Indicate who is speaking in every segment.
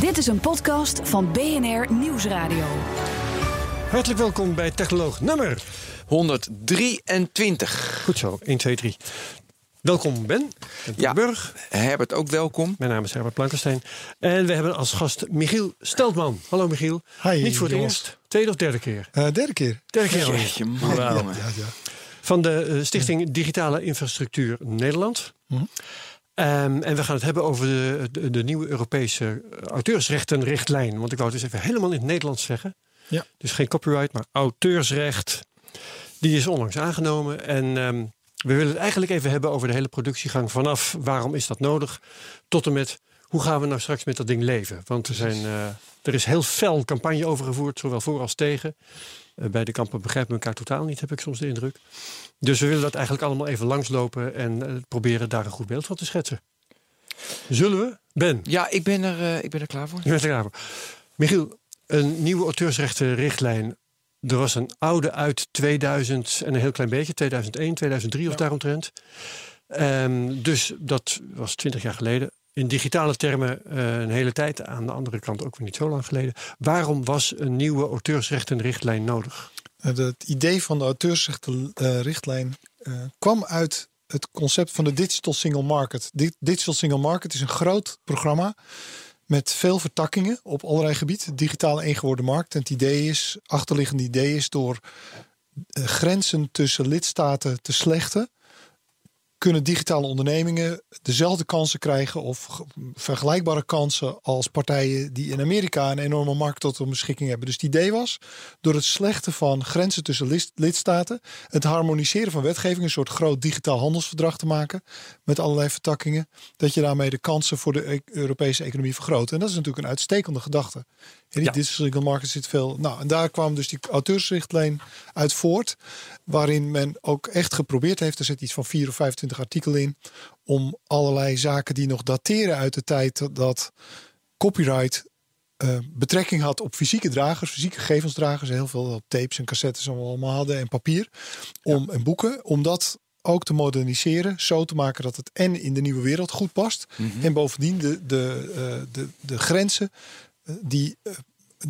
Speaker 1: Dit is een podcast van BNR Nieuwsradio.
Speaker 2: Hartelijk welkom bij Technoloog nummer
Speaker 3: 123.
Speaker 2: Goed zo, 1, 2, 3. Welkom Ben.
Speaker 3: Ja.
Speaker 2: Burg.
Speaker 3: Herbert ook welkom.
Speaker 2: Mijn naam is Herbert Plankenstein. En we hebben als gast Michiel Steltman. Hallo Michiel.
Speaker 4: Hi,
Speaker 2: Niet voor het
Speaker 4: jongens.
Speaker 2: eerst. Tweede of derde keer?
Speaker 4: Eh, derde keer.
Speaker 2: Derde keer alweer.
Speaker 3: Jeetje, man,
Speaker 4: Ja,
Speaker 3: jongen.
Speaker 4: ja, ja.
Speaker 2: Van de eh, Stichting Digitale Infrastructuur Nederland.
Speaker 4: Mhm.
Speaker 2: Ehm, en we gaan het hebben over de, de, de nieuwe Europese auteursrechtenrichtlijn. Want ik wou het dus even helemaal in het Nederlands zeggen.
Speaker 4: Ja.
Speaker 2: Dus geen copyright, maar auteursrecht. Die is onlangs aangenomen. En ehm, we willen het eigenlijk even hebben over de hele productiegang. Vanaf waarom is dat nodig, tot en met hoe gaan we nou straks met dat ding leven. Want er, zijn, eh, er is heel fel campagne over gevoerd, zowel voor als tegen. Eh, bij de kampen begrijpen we elkaar totaal niet, heb ik soms de indruk. Dus we willen dat eigenlijk allemaal even langslopen en eh, proberen daar een goed beeld van te schetsen. Zullen we? Ben,
Speaker 3: Ja, ik ben, er, eh, ik ben er klaar voor.
Speaker 2: je bent er klaar voor. Michiel, een nieuwe auteursrechtenrichtlijn. Er was een oude uit 2000 en een heel klein beetje, 2001, 2003 of daaromtrent. Ehm, dus dat was 20 jaar geleden. In digitale termen eh, een hele tijd, aan de andere kant ook weer niet zo lang geleden. Waarom was een nieuwe auteursrechtenrichtlijn nodig?
Speaker 4: Eh, Het idee van de auteursrechtenrichtlijn eh kwam uit het concept van de Digital Single Market. Di- Digital Single Market is een groot programma met veel vertakkingen op allerlei gebieden. Digitale eengeworden markt. En het idee is, achterliggende idee is door eh, grenzen tussen lidstaten te slechten kunnen digitale ondernemingen dezelfde kansen krijgen of ge- vergelijkbare kansen als partijen die in Amerika een enorme markt tot hun beschikking hebben. Dus het idee was door het slechten van grenzen tussen lid- lidstaten, het harmoniseren van wetgeving, een soort groot digitaal handelsverdrag te maken met allerlei vertakkingen, dat je daarmee de kansen voor de e- Europese economie vergroot. En dat is natuurlijk een uitstekende gedachte. In die
Speaker 2: Ja.
Speaker 4: digital market zit veel. Nou, en daar kwam dus die auteursrichtlijn uit voort, waarin men ook echt geprobeerd heeft, er zit iets van 4 of 25 artikelen in, om allerlei zaken die nog dateren uit de tijd dat copyright eh, betrekking had op fysieke dragers, fysieke gegevensdragers, heel veel tapes en cassettes en we allemaal hadden en papier, om en boeken, om dat ook te moderniseren, zo te maken dat het en in de nieuwe wereld goed past en bovendien de, de, eh, de, de grenzen die eh,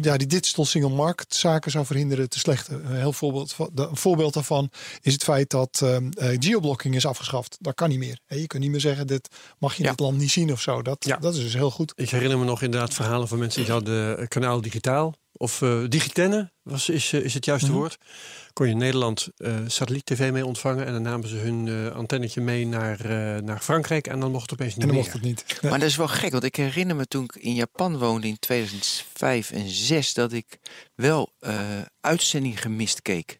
Speaker 4: ja, die digital single market zaken zou verhinderen te slechten. Een, heel voorbeeld een voorbeeld daarvan is het feit dat ehm, eh, geoblocking is afgeschaft. Dat kan niet meer. Je kunt niet meer zeggen, dit mag je in
Speaker 3: Ja.
Speaker 4: dit land niet zien of zo. Dat,
Speaker 2: Ja.
Speaker 4: dat is dus heel goed.
Speaker 2: Ik herinner me nog inderdaad verhalen van mensen die hadden eh, kanaal digitaal. Of eh digitenne was, is, eh, is het juiste
Speaker 4: Mhm.
Speaker 2: woord. Kon je in Nederland eh satelliet-tv mee ontvangen. En dan namen ze hun eh, antennetje mee naar, eh, naar Frankrijk. En dan mocht het opeens niet
Speaker 4: En dan
Speaker 2: meer.
Speaker 4: mocht het niet. Nee.
Speaker 3: Maar dat is wel gek, want ik herinner me toen ik in Japan woonde in 2005 en 2006 dat ik wel eh uitzending gemist keek.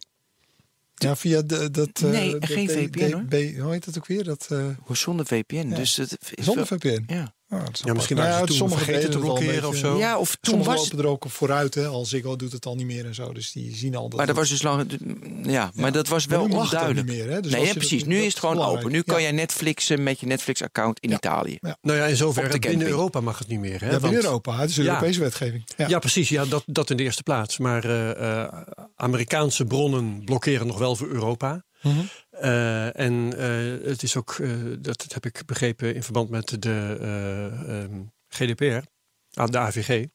Speaker 4: Ja, via de, dat... eh,
Speaker 3: Nee, geen VPN, hoor.
Speaker 4: Hoe heet dat ook weer? Dat, eh,
Speaker 3: Zonder VPN.
Speaker 4: Ja.
Speaker 3: Dus het is
Speaker 4: zonder
Speaker 3: wel-
Speaker 4: VPN.
Speaker 3: Ja.
Speaker 2: Ja, misschien ze toen
Speaker 4: sommigen
Speaker 2: vergeten te
Speaker 4: al
Speaker 2: blokkeren of zo.
Speaker 3: ja, of toen
Speaker 4: Sommigen
Speaker 3: was
Speaker 4: lopen er ook vooruit. Hè. Al Ziggo doet het al niet meer en zo. Dus die zien al dat
Speaker 3: Maar dat was dus lang. Ja, maar dat was wel
Speaker 4: nu mag dat
Speaker 3: onduidelijk.
Speaker 4: niet meer, hè? Dus
Speaker 3: nee,
Speaker 4: als
Speaker 3: ja,
Speaker 4: dat-
Speaker 3: precies. Nu is het gewoon
Speaker 4: belangrijk.
Speaker 3: open. Nu kan
Speaker 4: Ja.
Speaker 3: jij Netflixen met je Netflix-account in
Speaker 4: Ja.
Speaker 3: Italië.
Speaker 4: Ja.
Speaker 2: Nou ja, in zoverre binnen. Europa mag het niet meer. Hè?
Speaker 4: Ja, binnen Europa. Het is
Speaker 2: Ja.
Speaker 4: Europese wetgeving. Ja.
Speaker 2: Ja, precies. Ja, dat, dat in de eerste plaats. Maar eh, eh, Amerikaanse bronnen blokkeren nog wel voor Europa.
Speaker 4: Mhm.
Speaker 2: Eh, en eh, het is ook, eh, dat heb ik begrepen in verband met de eh, ehm, GDPR, ah, de AVG,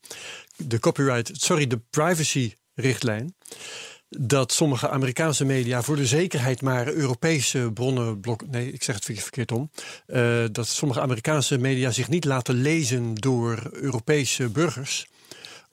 Speaker 2: de copyright, sorry, de privacy-richtlijn. Dat sommige Amerikaanse media voor de zekerheid maar Europese bronnen blok. Nee, ik zeg het verkeerd- om. Dat sommige Amerikaanse media zich niet laten lezen door Europese burgers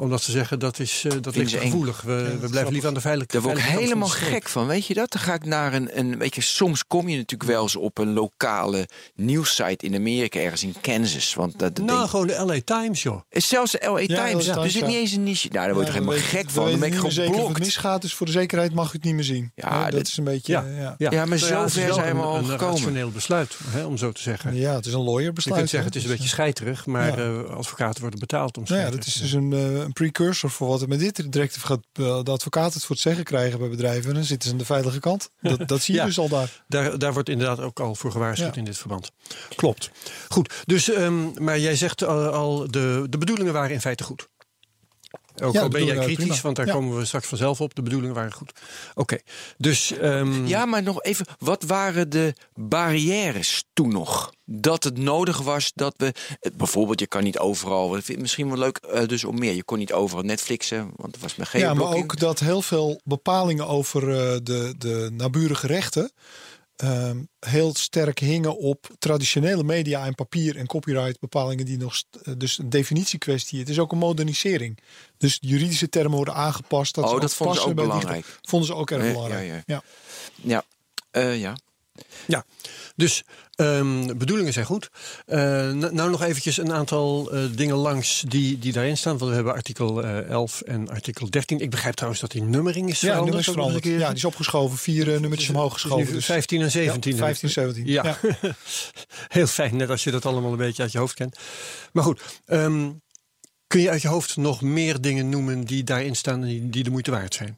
Speaker 2: Omdat ze zeggen dat, is, eh, dat ligt gevoelig. We, we blijven liever aan de veilige
Speaker 3: Daar word ik helemaal gek van. Weet je dat? Dan ga ik naar een, een. Weet je, soms kom je natuurlijk wel eens op een lokale nieuwssite in Amerika, ergens in Kansas. Want dat,
Speaker 2: Nou,
Speaker 3: denk-
Speaker 2: gewoon de LA Times, joh.
Speaker 3: is zelfs de LA
Speaker 4: Ja,
Speaker 3: Times.
Speaker 4: LA
Speaker 3: Er zit niet
Speaker 4: ja.
Speaker 3: eens een niche. Nou, daar word je
Speaker 4: Ja,
Speaker 3: toch
Speaker 4: we
Speaker 3: helemaal gek van. Dan ben ik gewoon
Speaker 4: het misgaat, dus voor de zekerheid mag u het niet meer zien.
Speaker 3: Ja,
Speaker 4: Ja, dat is een beetje...
Speaker 2: Ja.
Speaker 4: Ja, ja.
Speaker 2: Ja,
Speaker 3: Ja, maar
Speaker 2: ja,
Speaker 3: zover zijn we
Speaker 2: een-
Speaker 3: al
Speaker 2: een
Speaker 3: gekomen.
Speaker 2: rationeel besluit, hè, om zo te zeggen.
Speaker 4: het is een lawyer
Speaker 2: Je
Speaker 4: besluit.
Speaker 2: kunt zeggen, het is een
Speaker 4: dus,
Speaker 2: beetje scheiterig, maar eh, advocaten worden betaald om
Speaker 4: Nou ja, dat is dus een, eh, een precursor voor wat er met dit directief gaat. eh, De advocaat het voor het zeggen krijgen bij bedrijven. En dan zitten ze aan de veilige kant. Dat, dat zie je
Speaker 2: Ja.
Speaker 4: dus al daar.
Speaker 2: Daar, daar wordt inderdaad ook al voor gewaarschuwd
Speaker 4: Ja.
Speaker 2: in dit verband. Klopt. Goed, dus, ehm, maar jij zegt al, al de, de bedoelingen waren in feite goed. Ook
Speaker 4: Ja,
Speaker 2: al ben jij
Speaker 4: waren
Speaker 2: kritisch,
Speaker 4: prima.
Speaker 2: want daar
Speaker 4: Ja.
Speaker 2: komen we straks vanzelf op. De bedoelingen waren goed. Oké, dus... ehm,
Speaker 3: Ja, maar nog even. Wat waren de barrières toen nog? Dat het nodig was dat we. eh, Bijvoorbeeld, je kan niet overal. Ik vind het misschien wel leuk, eh, dus om meer. Je kon niet overal Netflixen, want er was maar geen.
Speaker 4: Ja, maar ook dat heel veel bepalingen over eh, de, de naburige rechten. Ehm, heel sterk hingen op traditionele media en papier en copyright bepalingen die nog eh, dus een definitiekwestie. Het is ook een modernisering. Dus juridische termen worden aangepast. Dat
Speaker 3: Oh, dat vonden ze ook belangrijk.
Speaker 4: Vonden ze ook erg belangrijk.
Speaker 3: ja, ja.
Speaker 4: ja.
Speaker 3: Ja, Eh, ja.
Speaker 2: Ja, dus ehm, bedoelingen zijn goed. Eh, nou, nog eventjes een aantal eh, dingen langs die, die daarin staan. Want we hebben artikel eh, 11 en artikel 13. Ik begrijp trouwens dat die nummering is
Speaker 4: Ja,
Speaker 2: veranderd. nog een
Speaker 4: veranderd. Ja, die is opgeschoven. Vier nummertjes omhoog
Speaker 2: is
Speaker 4: geschoven. Dus
Speaker 2: 15 en 17.
Speaker 4: Ja, 15, 17.
Speaker 2: Ja, heel fijn. Net als je dat allemaal een beetje uit je hoofd kent. Maar goed, ehm, kun je uit je hoofd nog meer dingen noemen die daarin staan en die, die de moeite waard zijn?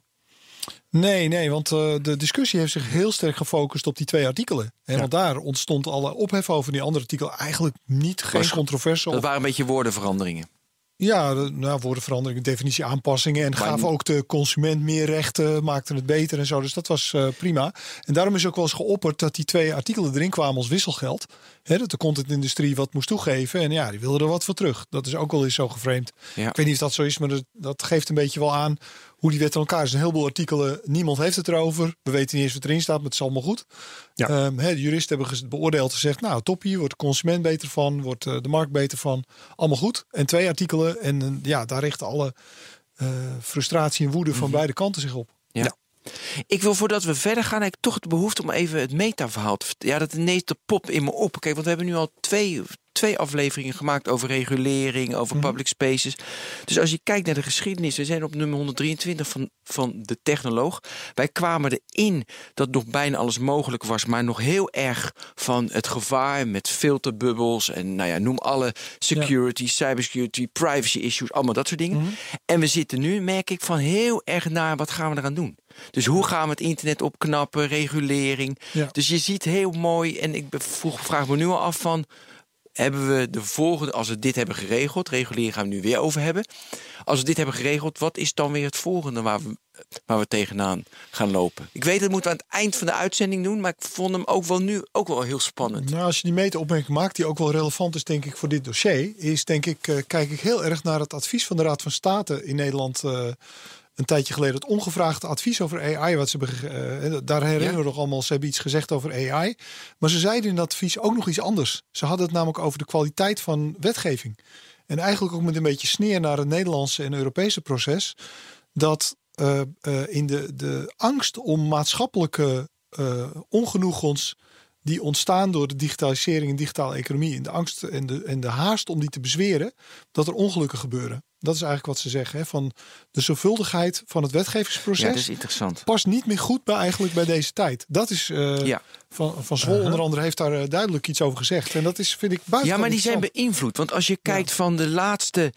Speaker 4: Nee, nee, want eh, de discussie heeft zich heel sterk gefocust op die twee artikelen. En
Speaker 2: Ja.
Speaker 4: Want daar ontstond alle ophef over die andere artikelen. Eigenlijk niet, geen controverse.
Speaker 3: Dat
Speaker 4: Of,
Speaker 3: waren een beetje woordenveranderingen.
Speaker 4: ja, nou, woordenveranderingen, definitie aanpassingen. En gaven ook de consument meer rechten, maakten het beter en zo. Dus dat was eh, prima. En daarom is ook wel eens geopperd dat die twee artikelen erin kwamen als wisselgeld. Hè, dat de contentindustrie wat moest toegeven. En ja, die wilden er wat voor terug. Dat is ook wel eens zo geframed.
Speaker 3: Ja.
Speaker 4: Ik weet niet of dat zo is, maar dat, dat geeft een beetje wel aan hoe die wet in elkaar is. Er zijn een heleboel artikelen, niemand heeft het erover. We weten niet eens wat erin staat, maar het is allemaal goed.
Speaker 2: Ja.
Speaker 4: Ehm, hè, de juristen hebben beoordeeld gezegd, nou top hier, wordt de consument beter van, wordt eh, de markt beter van. Allemaal goed. En twee artikelen en eh, ja, daar richten alle eh, frustratie en woede van
Speaker 3: Mhm.
Speaker 4: beide kanten zich op.
Speaker 3: Ja. Ik wil voordat we verder gaan, heb ik toch de behoefte om even het metaverhaal te vertellen. Ja, dat ineens de pop in me op. Kijk, want we hebben nu al twee, twee afleveringen gemaakt over regulering, over
Speaker 4: Mhm.
Speaker 3: public spaces. Dus als je kijkt naar de geschiedenis, we zijn op nummer 123 van, van de technoloog. Wij kwamen erin dat nog bijna alles mogelijk was, maar nog heel erg van het gevaar met filterbubbels en nou ja, noem alle security, cybersecurity, privacy issues, allemaal dat soort dingen.
Speaker 4: Mhm.
Speaker 3: En we zitten nu, merk ik, van heel erg naar wat gaan we eraan doen. Dus hoe gaan we het internet opknappen, regulering.
Speaker 4: Ja.
Speaker 3: Dus je ziet heel mooi, en ik vroeg, vraag me nu al af van... hebben we de volgende, als we dit hebben geregeld... regulering gaan we nu weer over hebben... als we dit hebben geregeld, wat is dan weer het volgende... waar we, waar we tegenaan gaan lopen? Ik weet, dat moeten we aan het eind van de uitzending doen... maar ik vond hem ook wel nu ook wel heel spannend.
Speaker 4: Nou, als je die meta-opmerking maakt, die ook wel relevant is, denk ik, voor dit dossier, is denk ik, eh, kijk ik heel erg naar het advies van de Raad van State in Nederland. eh, een tijdje geleden het ongevraagde advies over AI. Wat ze ge- eh, daar herinneren we nog allemaal. Ze hebben iets gezegd over AI. Maar ze zeiden in dat advies ook nog iets anders. Ze hadden het namelijk over de kwaliteit van wetgeving. En eigenlijk ook met een beetje sneer naar het Nederlandse en Europese proces. Dat eh, eh, in de, de angst om maatschappelijke eh, ongenoegens die ontstaan door de digitalisering en digitale economie. En de angst en de, en de haast om die te bezweren, dat er ongelukken gebeuren. Dat is eigenlijk wat ze zeggen. Hè? Van de zorgvuldigheid van het
Speaker 3: Ja,
Speaker 4: wetgevingsproces
Speaker 3: dat is interessant.
Speaker 4: past niet meer goed bij eigenlijk bij deze tijd. Dat is eh,
Speaker 3: Ja.
Speaker 4: van, van Zwol onder andere heeft daar eh, duidelijk iets over gezegd. En dat is, vind ik, buiten.
Speaker 3: Ja, maar die zijn beïnvloed. Want als je kijkt van de laatste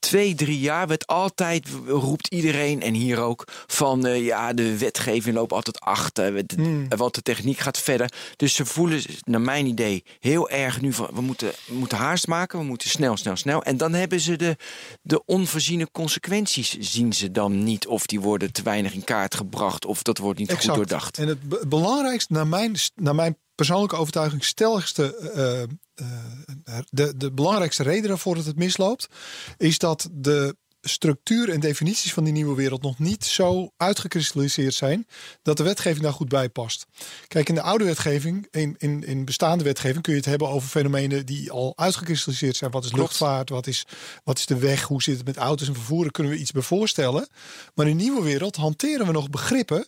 Speaker 3: twee, drie jaar werd altijd, roept iedereen en hier ook, van eh, ja, de wetgeving loopt altijd achter,
Speaker 4: Hmm.
Speaker 3: want de techniek gaat verder. Dus ze voelen, naar mijn idee, heel erg nu van, we moeten, we moeten haast maken, we moeten snel, snel, snel. En dan hebben ze de, de onvoorziene consequenties, zien ze dan niet. Of die worden te weinig in kaart gebracht, of dat wordt niet goed doordacht.
Speaker 4: En het be- belangrijkste, naar mijn, naar mijn persoonlijke overtuiging, stelligste, eh, eh, de, de belangrijkste reden daarvoor dat het misloopt, is dat de structuur en definities van die nieuwe wereld nog niet zo uitgekristalliseerd zijn dat de wetgeving daar goed bij past. Kijk, in de oude wetgeving, in, in, in bestaande wetgeving, kun je het hebben over fenomenen die al uitgekristalliseerd zijn. Wat is
Speaker 3: Klopt.
Speaker 4: luchtvaart? Wat is, wat is de weg? Hoe zit het met auto's en vervoeren? Kunnen we iets bij voorstellen? Maar in de nieuwe wereld hanteren we nog begrippen.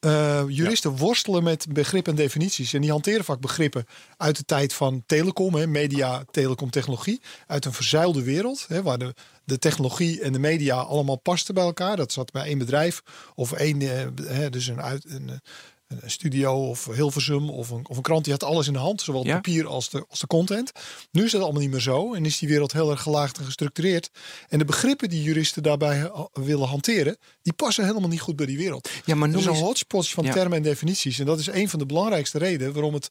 Speaker 4: Eh, juristen worstelen met begrippen en definities. En die hanteren vaak begrippen uit de tijd van telecom, hè, media, telecom, technologie. Uit een verzuilde wereld, hè, waar de, de technologie en de media allemaal pasten bij elkaar. Dat zat bij één bedrijf of één, eh, hè, dus een, uit, een, een studio of Hilversum of een, of een krant. Die had alles in de hand, zowel het
Speaker 3: Ja.
Speaker 4: papier als de, als de content. Nu is dat allemaal niet meer zo en is die wereld heel erg gelaagd en gestructureerd. En de begrippen die juristen daarbij willen hanteren, die passen helemaal niet goed bij die wereld.
Speaker 3: Ja, maar
Speaker 4: Er
Speaker 3: noem
Speaker 4: zijn
Speaker 3: eens...
Speaker 4: hotspots van
Speaker 3: Ja.
Speaker 4: termen en definities. En dat is een van de belangrijkste redenen waarom het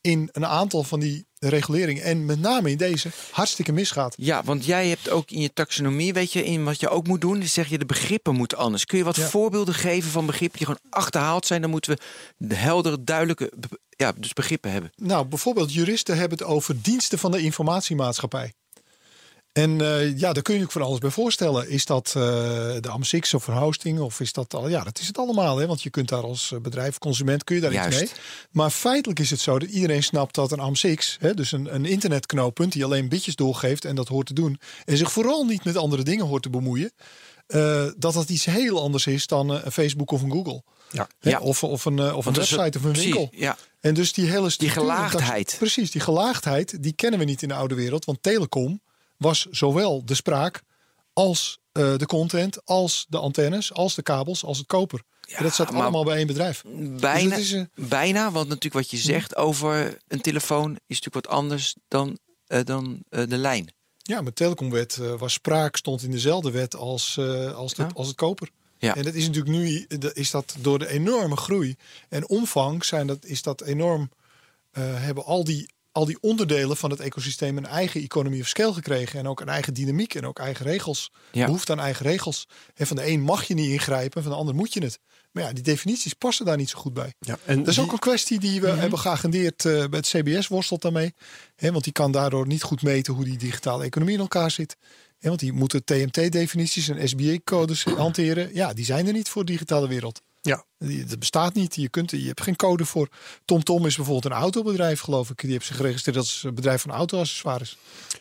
Speaker 4: in een aantal van die reguleringen, en met name in deze, hartstikke misgaat.
Speaker 3: Ja, want jij hebt ook in je taxonomie, weet je, in wat je ook moet doen, zeg je de begrippen moeten anders. Kun je wat
Speaker 4: Ja.
Speaker 3: voorbeelden geven van begrippen die gewoon achterhaald zijn? Dan moeten we de heldere, duidelijke ja, dus begrippen hebben.
Speaker 4: Nou, bijvoorbeeld juristen hebben het over diensten van de informatiemaatschappij. En eh, ja, daar kun je je ook van alles bij voorstellen. Is dat eh, de AMSX of een hosting? Of is dat al? Ja, dat is het allemaal. Hè? Want je kunt daar als eh, bedrijf, consument, kun je daar iets
Speaker 3: Juist.
Speaker 4: mee. Maar feitelijk is het zo dat iedereen snapt dat een AMSX, hè, dus een, een internetknooppunt die alleen bitjes doorgeeft en dat hoort te doen. En zich vooral niet met andere dingen hoort te bemoeien. dat dat iets heel anders is dan een Facebook of een Google.
Speaker 2: Ja.
Speaker 4: Hè?
Speaker 3: Ja.
Speaker 4: Of, of een, of een
Speaker 3: is
Speaker 4: website of een
Speaker 3: precies,
Speaker 4: winkel.
Speaker 3: Ja,
Speaker 4: En dus die hele structuur-
Speaker 3: gelaagdheid.
Speaker 4: Precies, die gelaagdheid, die kennen we niet in de oude wereld. Want telecom was zowel de spraak als eh, de content, als de antennes, als de kabels, als het koper. en dat zat
Speaker 3: maar-
Speaker 4: allemaal bij één bedrijf.
Speaker 3: bijna,
Speaker 4: Dus eh,
Speaker 3: bijna, want natuurlijk wat je zegt over een telefoon is natuurlijk wat anders dan, eh, dan eh, de lijn.
Speaker 4: Ja, met telecomwet eh, was spraak stond in dezelfde wet als, als, de,
Speaker 3: Ja.
Speaker 4: als het koper.
Speaker 3: Ja.
Speaker 4: En dat is natuurlijk nu, is dat door de enorme groei en omvang zijn dat, is dat enorm, hebben al die, al die onderdelen van het ecosysteem een eigen economie of scale gekregen. En ook een eigen dynamiek en ook eigen regels.
Speaker 3: Ja.
Speaker 4: Behoefte aan eigen regels. En van de een mag je niet ingrijpen, van de ander moet je het. Maar ja, die definities passen daar niet zo goed bij.
Speaker 2: Ja, en
Speaker 4: Dat is
Speaker 2: die-
Speaker 4: ook een kwestie die we hebben geagendeerd eh, bij het CBS worstelt daarmee. Hè, want die kan daardoor niet goed meten hoe die digitale economie in elkaar zit. Hè, want die moeten TMT-definities en SBA-codes hanteren. Ja, die zijn er niet voor de digitale wereld.
Speaker 2: Ja,
Speaker 4: Dat bestaat niet. Je, kunt, je hebt geen code voor. TomTom is bijvoorbeeld een autobedrijf, geloof ik. Die heeft zich geregistreerd als een bedrijf van autoaccessoires.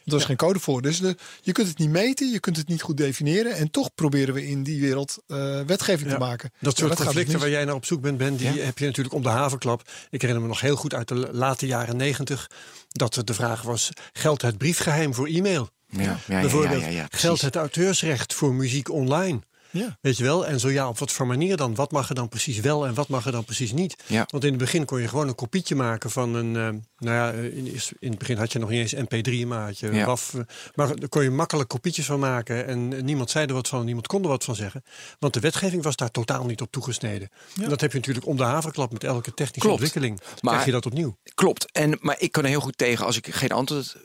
Speaker 4: Daar is geen code voor. Dus de, je kunt het niet meten, je kunt het niet goed definiëren. En toch proberen we in die wereld eh, wetgeving
Speaker 2: Ja,
Speaker 4: te maken.
Speaker 2: Dat
Speaker 4: Ja,
Speaker 2: soort
Speaker 4: gaat dus
Speaker 2: conflicten waar jij naar op zoek bent, Ben, die
Speaker 3: Ja.
Speaker 2: heb je natuurlijk om de havenklap. Ik herinner me nog heel goed uit de late jaren negentig dat de vraag was: geldt het briefgeheim voor e-mail?
Speaker 3: Ja, ja, ja,
Speaker 2: Bijvoorbeeld,
Speaker 3: ja, ja, ja,
Speaker 2: geldt het auteursrecht voor muziek online?
Speaker 4: Ja.
Speaker 2: Weet je wel? En zo ja, op wat voor manier dan? Wat mag er dan precies wel en wat mag er dan precies niet?
Speaker 3: Ja.
Speaker 2: Want in het begin kon je gewoon een kopietje maken van een. eh, nou ja, eh, in, in het begin had je nog niet eens MP3, maar had je
Speaker 3: Ja.
Speaker 2: WAF. eh, Maar daar kon je makkelijk kopietjes van maken. En niemand zei er wat van, niemand kon er wat van zeggen. Want de wetgeving was daar totaal niet op toegesneden. En dat heb je natuurlijk om de havenklap met elke technische
Speaker 3: Klopt.
Speaker 2: ontwikkeling.
Speaker 3: Maar-
Speaker 2: krijg je dat opnieuw.
Speaker 3: Klopt. En, maar ik kan er heel goed tegen als ik geen antwoord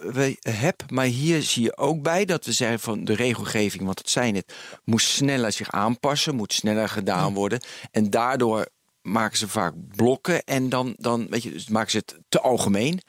Speaker 3: heb. Maar hier zie je ook bij dat we zeggen van de regelgeving, want het zijn het, moest sneller zich aanpassen, moet sneller gedaan worden. En daardoor maken ze vaak blokken en dan, dan weet je, dus maken ze het te algemeen.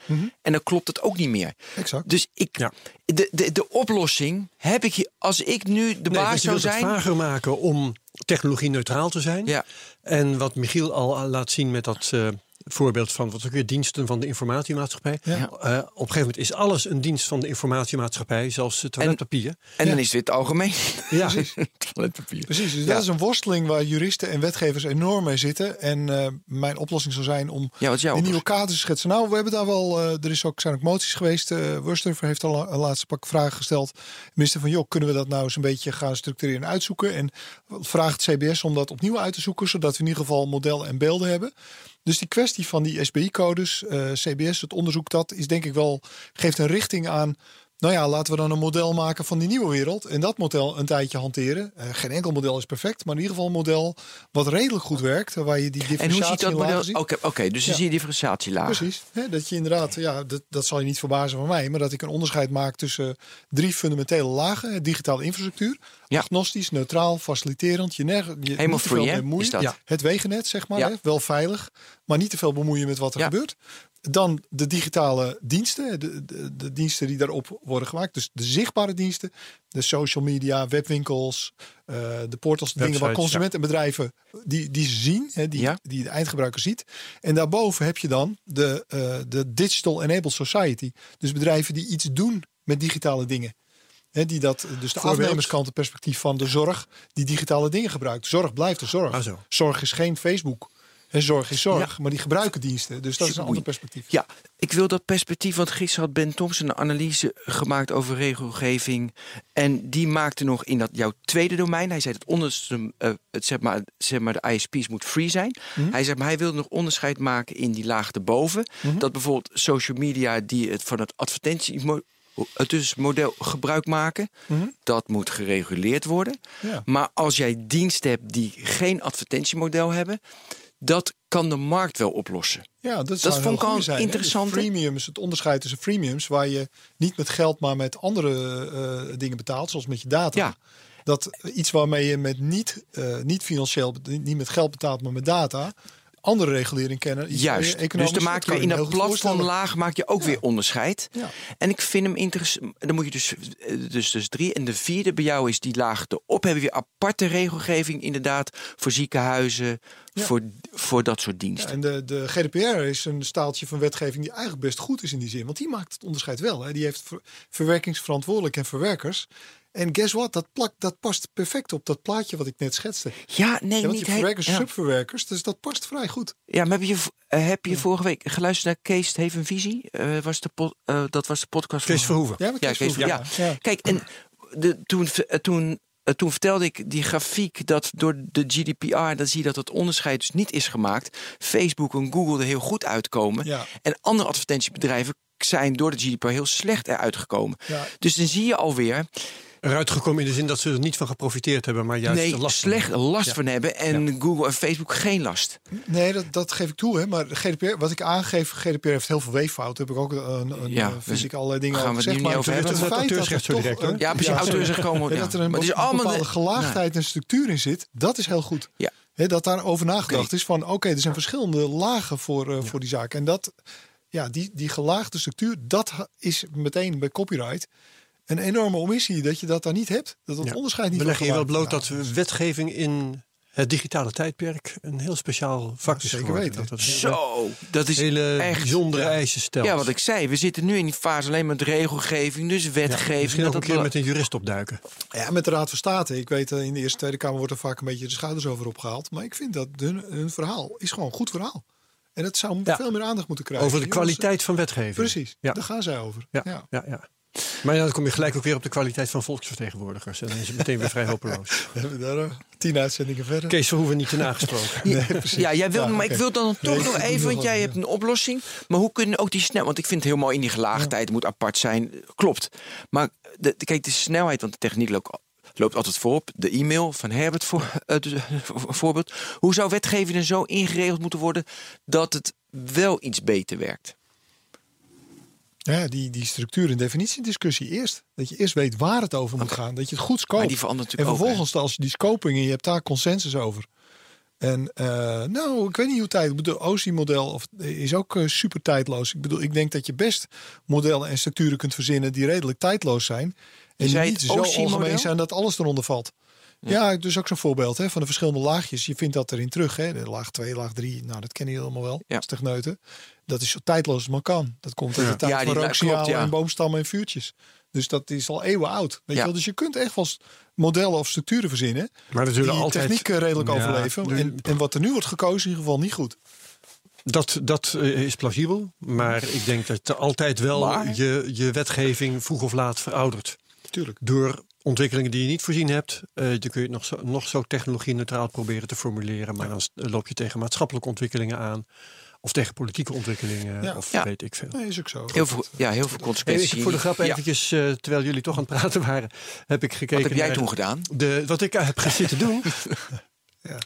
Speaker 3: En dan klopt het ook niet meer.
Speaker 4: Exact.
Speaker 3: Dus ik,
Speaker 2: Ja.
Speaker 3: de, de, de oplossing heb ik hier, als ik nu de
Speaker 2: Nee,
Speaker 3: baas zou
Speaker 2: wilt het
Speaker 3: zijn.
Speaker 2: vager maken om technologie neutraal te zijn.
Speaker 3: Ja.
Speaker 2: En wat Michiel al laat zien met dat eh, voorbeeld van wat ook weer diensten van de informatiemaatschappij.
Speaker 4: Ja.
Speaker 2: Eh, op een gegeven moment is alles een dienst van de informatiemaatschappij, zelfs het toiletpapier.
Speaker 3: En dan is dit algemeen.
Speaker 2: Ja,
Speaker 3: Toiletpapier.
Speaker 4: Precies, dus
Speaker 3: Ja.
Speaker 4: dat is een worsteling waar juristen en wetgevers enorm mee zitten. En eh, mijn oplossing zou zijn om
Speaker 3: Ja, wat is jouw
Speaker 4: een nieuwe kader te schetsen. Nou, we hebben daar wel, eh, er is ook, zijn ook moties geweest. eh Wurster heeft al een laatste pak vragen gesteld. Minister van, joh, kunnen we dat nou eens een beetje gaan structureren en uitzoeken? En vraagt CBS om dat opnieuw uit te zoeken, zodat we in ieder geval modellen en beelden hebben. Dus die kwestie van die SBI-codes, eh, CBS, het onderzoek dat is denk ik wel, geeft een richting aan. Nou ja, laten we dan een model maken van die nieuwe wereld. En dat model een tijdje hanteren. Eh, geen enkel model is perfect, maar in ieder geval een model wat redelijk goed werkt. Waar je die
Speaker 3: En hoe
Speaker 4: differentiatie
Speaker 3: ziet dat model?
Speaker 4: ziet.
Speaker 3: Oké, dus dan
Speaker 4: Ja.
Speaker 3: zie je differentiatie laag.
Speaker 4: Precies. Hè, dat je inderdaad, ja, dat, dat zal je niet verbazen van mij, maar dat ik een onderscheid maak tussen drie fundamentele lagen: digitale infrastructuur,
Speaker 3: Ja.
Speaker 4: agnostisch, neutraal, faciliterend. Je, je
Speaker 3: Helemaal free, hè,
Speaker 4: mee bemoeien.
Speaker 3: is dat?
Speaker 2: Ja.
Speaker 4: Het wegennet, zeg maar,
Speaker 3: Ja.
Speaker 4: hè, wel veilig, maar niet te veel bemoeien met wat er
Speaker 3: Ja.
Speaker 4: gebeurt. Dan de digitale diensten, de, de, de diensten die daarop worden gemaakt. Dus de zichtbare diensten, de social media, webwinkels, eh, de portals, de dingen waar consumenten en bedrijven die, die zien, hè, die,
Speaker 3: Ja.
Speaker 4: die de eindgebruiker ziet. En daarboven heb je dan de, eh, de Digital Enabled Society. Dus bedrijven die iets doen met digitale dingen. Die dat, dus de
Speaker 2: Voorbeeld?
Speaker 4: afnemerskant, het perspectief van de zorg, die digitale dingen gebruikt. Zorg blijft de zorg.
Speaker 2: Ah, zo.
Speaker 4: Zorg is geen Facebook. En zorg is zorg, maar die gebruiken diensten. Dus dat is een ander perspectief.
Speaker 3: Ja, ik wil dat perspectief, want gisteren had Ben Thompson een analyse gemaakt over regelgeving. En die maakte nog in dat jouw tweede domein. Hij zei dat onderste, eh, het, zeg, maar, zeg maar, de ISP's moet free zijn. Hij zegt, maar hij wilde nog onderscheid maken in die laag erboven. Dat bijvoorbeeld social media die het van het advertentie het dus model gebruik maken, dat moet gereguleerd worden.
Speaker 4: Ja.
Speaker 3: Maar als jij diensten hebt die geen advertentiemodel hebben, dat kan de markt wel oplossen.
Speaker 4: Ja, dat,
Speaker 3: Dat vond ik al
Speaker 4: zijn.
Speaker 3: interessant,
Speaker 4: Dus freemiums, het onderscheid tussen freemiums, waar je niet met geld, maar met andere eh, dingen betaalt, zoals met je data.
Speaker 3: Ja.
Speaker 4: Dat iets waarmee je met niet, eh, niet financieel, niet met geld betaalt, maar met data, andere regulering kennen.
Speaker 3: Juist. Dus dan maak je in dat
Speaker 4: voorstellen.
Speaker 3: platformlaag maak je ook weer onderscheid.
Speaker 4: Ja.
Speaker 3: En ik vind hem interessant. Dan moet je dus, eh, dus, dus drie. En de vierde bij jou is die laag erop. Hebben we weer aparte regelgeving, inderdaad, voor ziekenhuizen, voor, voor dat soort diensten.
Speaker 4: en de, de GDPR is een staaltje van wetgeving die eigenlijk best goed is in die zin. Want die maakt het onderscheid wel. Hè. Die heeft ver- verwerkingsverantwoordelijk en verwerkers. En guess what? Dat, plakt, dat past perfect op dat plaatje wat ik net schetste.
Speaker 3: Ja, nee,
Speaker 4: Ja, want
Speaker 3: niet
Speaker 4: die
Speaker 3: heel-
Speaker 4: verwerkers,
Speaker 3: ja.
Speaker 4: subverwerkers, dus dat past vrij goed.
Speaker 3: Ja, maar heb je, eh, heb je vorige week geluisterd naar Kees heeft een visie? Eh, was de eh, dat was de podcast
Speaker 2: Kees
Speaker 3: van
Speaker 2: Verhoeven.
Speaker 4: Ja, Kees
Speaker 3: Kees,
Speaker 4: Verhoeven,
Speaker 3: ja.
Speaker 4: ja.
Speaker 3: Kijk, en de, toen, toen, toen vertelde ik die grafiek dat door de GDPR, dan zie je dat het onderscheid dus niet is gemaakt. Facebook en Google er heel goed uitkomen.
Speaker 4: Ja.
Speaker 3: En andere advertentiebedrijven zijn door de GDPR heel slecht eruit gekomen.
Speaker 4: Ja.
Speaker 3: Dus dan zie je alweer,
Speaker 2: Eruit gekomen in de zin dat ze er niet van geprofiteerd hebben, maar juist
Speaker 3: nee,
Speaker 2: last van
Speaker 3: slecht
Speaker 2: hebben.
Speaker 3: last
Speaker 2: Ja.
Speaker 3: van hebben. En Google en Facebook geen last.
Speaker 4: Nee, dat, dat geef ik toe. Hè. Maar de GDPR, wat ik aangeef, GDPR heeft heel veel weeffouten. Heb ik ook een, een
Speaker 3: Ja,
Speaker 4: eh,
Speaker 3: dus
Speaker 4: vind ik allerlei dingen
Speaker 3: gaan we
Speaker 4: over
Speaker 3: het
Speaker 4: gezegd. Maar
Speaker 3: over
Speaker 4: het
Speaker 3: hebben.
Speaker 4: feit dat er
Speaker 2: Auteursrecht zo
Speaker 4: toch
Speaker 2: direct, hoor.
Speaker 3: Ja, precies.
Speaker 4: sorry.
Speaker 3: auteurs komen.
Speaker 4: En
Speaker 3: Ja.
Speaker 4: dat er een,
Speaker 3: maar het is
Speaker 4: be-
Speaker 3: allemaal
Speaker 4: bepaalde
Speaker 3: de-
Speaker 4: gelaagdheid en structuur in zit, dat is heel goed.
Speaker 3: Ja.
Speaker 4: Hè, dat daarover nagedacht is van, oké, er zijn verschillende lagen voor, eh, voor die zaak. En dat, ja, die, die gelaagde structuur, dat is meteen bij copyright een enorme omissie. Dat je dat daar niet hebt. Dat het
Speaker 2: Ja.
Speaker 4: onderscheid niet
Speaker 2: We leggen hier wel bloot dat wetgeving in het digitale tijdperk een heel speciaal vak is
Speaker 4: zeker
Speaker 2: geworden.
Speaker 4: weten.
Speaker 2: Dat het hele,
Speaker 3: Zo, dat is
Speaker 2: hele
Speaker 3: echt
Speaker 2: bijzondere
Speaker 4: ja.
Speaker 2: eisen stelt.
Speaker 3: Ja, wat ik zei, we zitten nu in die fase alleen met regelgeving, dus
Speaker 2: Ja,
Speaker 3: wetgeving.
Speaker 2: misschien ook
Speaker 3: dat
Speaker 2: een keer
Speaker 3: dat-
Speaker 2: met een jurist opduiken.
Speaker 4: Ja, met de Raad van State. Ik weet, eh, in de Eerste Tweede Kamer wordt er vaak een beetje de schouders over opgehaald. Maar ik vind dat hun, hun verhaal is gewoon een goed verhaal. En dat zou
Speaker 2: Ja.
Speaker 4: veel meer aandacht moeten krijgen.
Speaker 2: Over de kwaliteit van wetgeving.
Speaker 4: Precies,
Speaker 2: Ja.
Speaker 4: daar gaan zij over.
Speaker 2: Ja,
Speaker 4: Ja.
Speaker 2: ja. Maar ja, dan kom je gelijk ook weer op de kwaliteit van volksvertegenwoordigers. En dan is het meteen weer vrij hopeloos.
Speaker 4: We hebben daar eh, tien uitzendingen verder.
Speaker 2: Kees Verhoeven niet te nagesproken.
Speaker 4: Nee, precies.
Speaker 3: Ja, jij wil,
Speaker 4: Ja,
Speaker 3: maar ik wil dan toch
Speaker 4: Nee,
Speaker 3: nog even, want jij hebt een oplossing. Maar hoe kunnen ook die snel, want ik vind het mooi in die gelaagdheid, moet apart zijn, klopt. Maar de, de- kijk, de snelheid, want de techniek loopt, loopt altijd voorop. De e-mail van Herbert, voor, dus, voor- voorbeeld. Hoe zou wetgeving er zo ingeregeld moeten worden dat het wel iets beter werkt?
Speaker 4: Ja, die, die structuur- en definitiediscussie eerst. Dat je eerst weet waar het over moet gaan. Dat je het goed scoopt.
Speaker 3: Maar die verandert
Speaker 4: en
Speaker 3: natuurlijk ook,
Speaker 4: vervolgens, als je die scoping en je hebt daar consensus over. En eh, nou, ik weet niet hoe tijd. Ik bedoel, OSI-model of- is ook eh, super tijdloos. Ik bedoel, ik denk dat je best modellen en structuren kunt verzinnen die redelijk tijdloos zijn. En die niet zo algemeen zijn dat alles eronder valt. Ja, dus ook zo'n voorbeeld hè, van de verschillende laagjes. Je vindt dat erin terug. Hè. De laag 2, laag 3, nou dat kennen jullie allemaal wel.
Speaker 3: Ja.
Speaker 4: als techneuten. Dat is zo tijdloos als maar kan. Dat komt uit de tijd
Speaker 3: Ja,
Speaker 4: van
Speaker 3: klopt, ja.
Speaker 4: en boomstammen en vuurtjes. Dus dat is al eeuwen oud. Weet
Speaker 3: Ja.
Speaker 4: je wel? Dus je kunt echt wel modellen of structuren verzinnen.
Speaker 2: Maar zullen
Speaker 4: die
Speaker 2: altijd...
Speaker 4: techniek redelijk
Speaker 2: Ja,
Speaker 4: overleven.
Speaker 2: nu-
Speaker 4: En, en wat er nu wordt gekozen, in ieder geval niet goed.
Speaker 2: Dat, dat eh, is plausibel. Maar ik denk dat er altijd wel
Speaker 3: Maar?
Speaker 2: je, je wetgeving vroeg of laat veroudert.
Speaker 4: Tuurlijk.
Speaker 2: Door ontwikkelingen die je niet voorzien hebt. eh, dan kun je het nog zo, nog zo technologie-neutraal proberen te formuleren. Maar dan loop je tegen maatschappelijke ontwikkelingen aan. Of tegen politieke ontwikkelingen.
Speaker 4: Ja.
Speaker 2: Of
Speaker 3: Ja.
Speaker 2: weet ik veel.
Speaker 4: Nee, is ook zo.
Speaker 3: Heel veel, ja, heel veel consequenties.
Speaker 2: voor de grap
Speaker 3: Ja.
Speaker 2: eventjes, eh, terwijl jullie toch aan het praten waren, heb ik gekeken
Speaker 3: Wat heb jij
Speaker 2: naar
Speaker 3: toen gedaan?
Speaker 2: De, wat ik heb gezitten doen.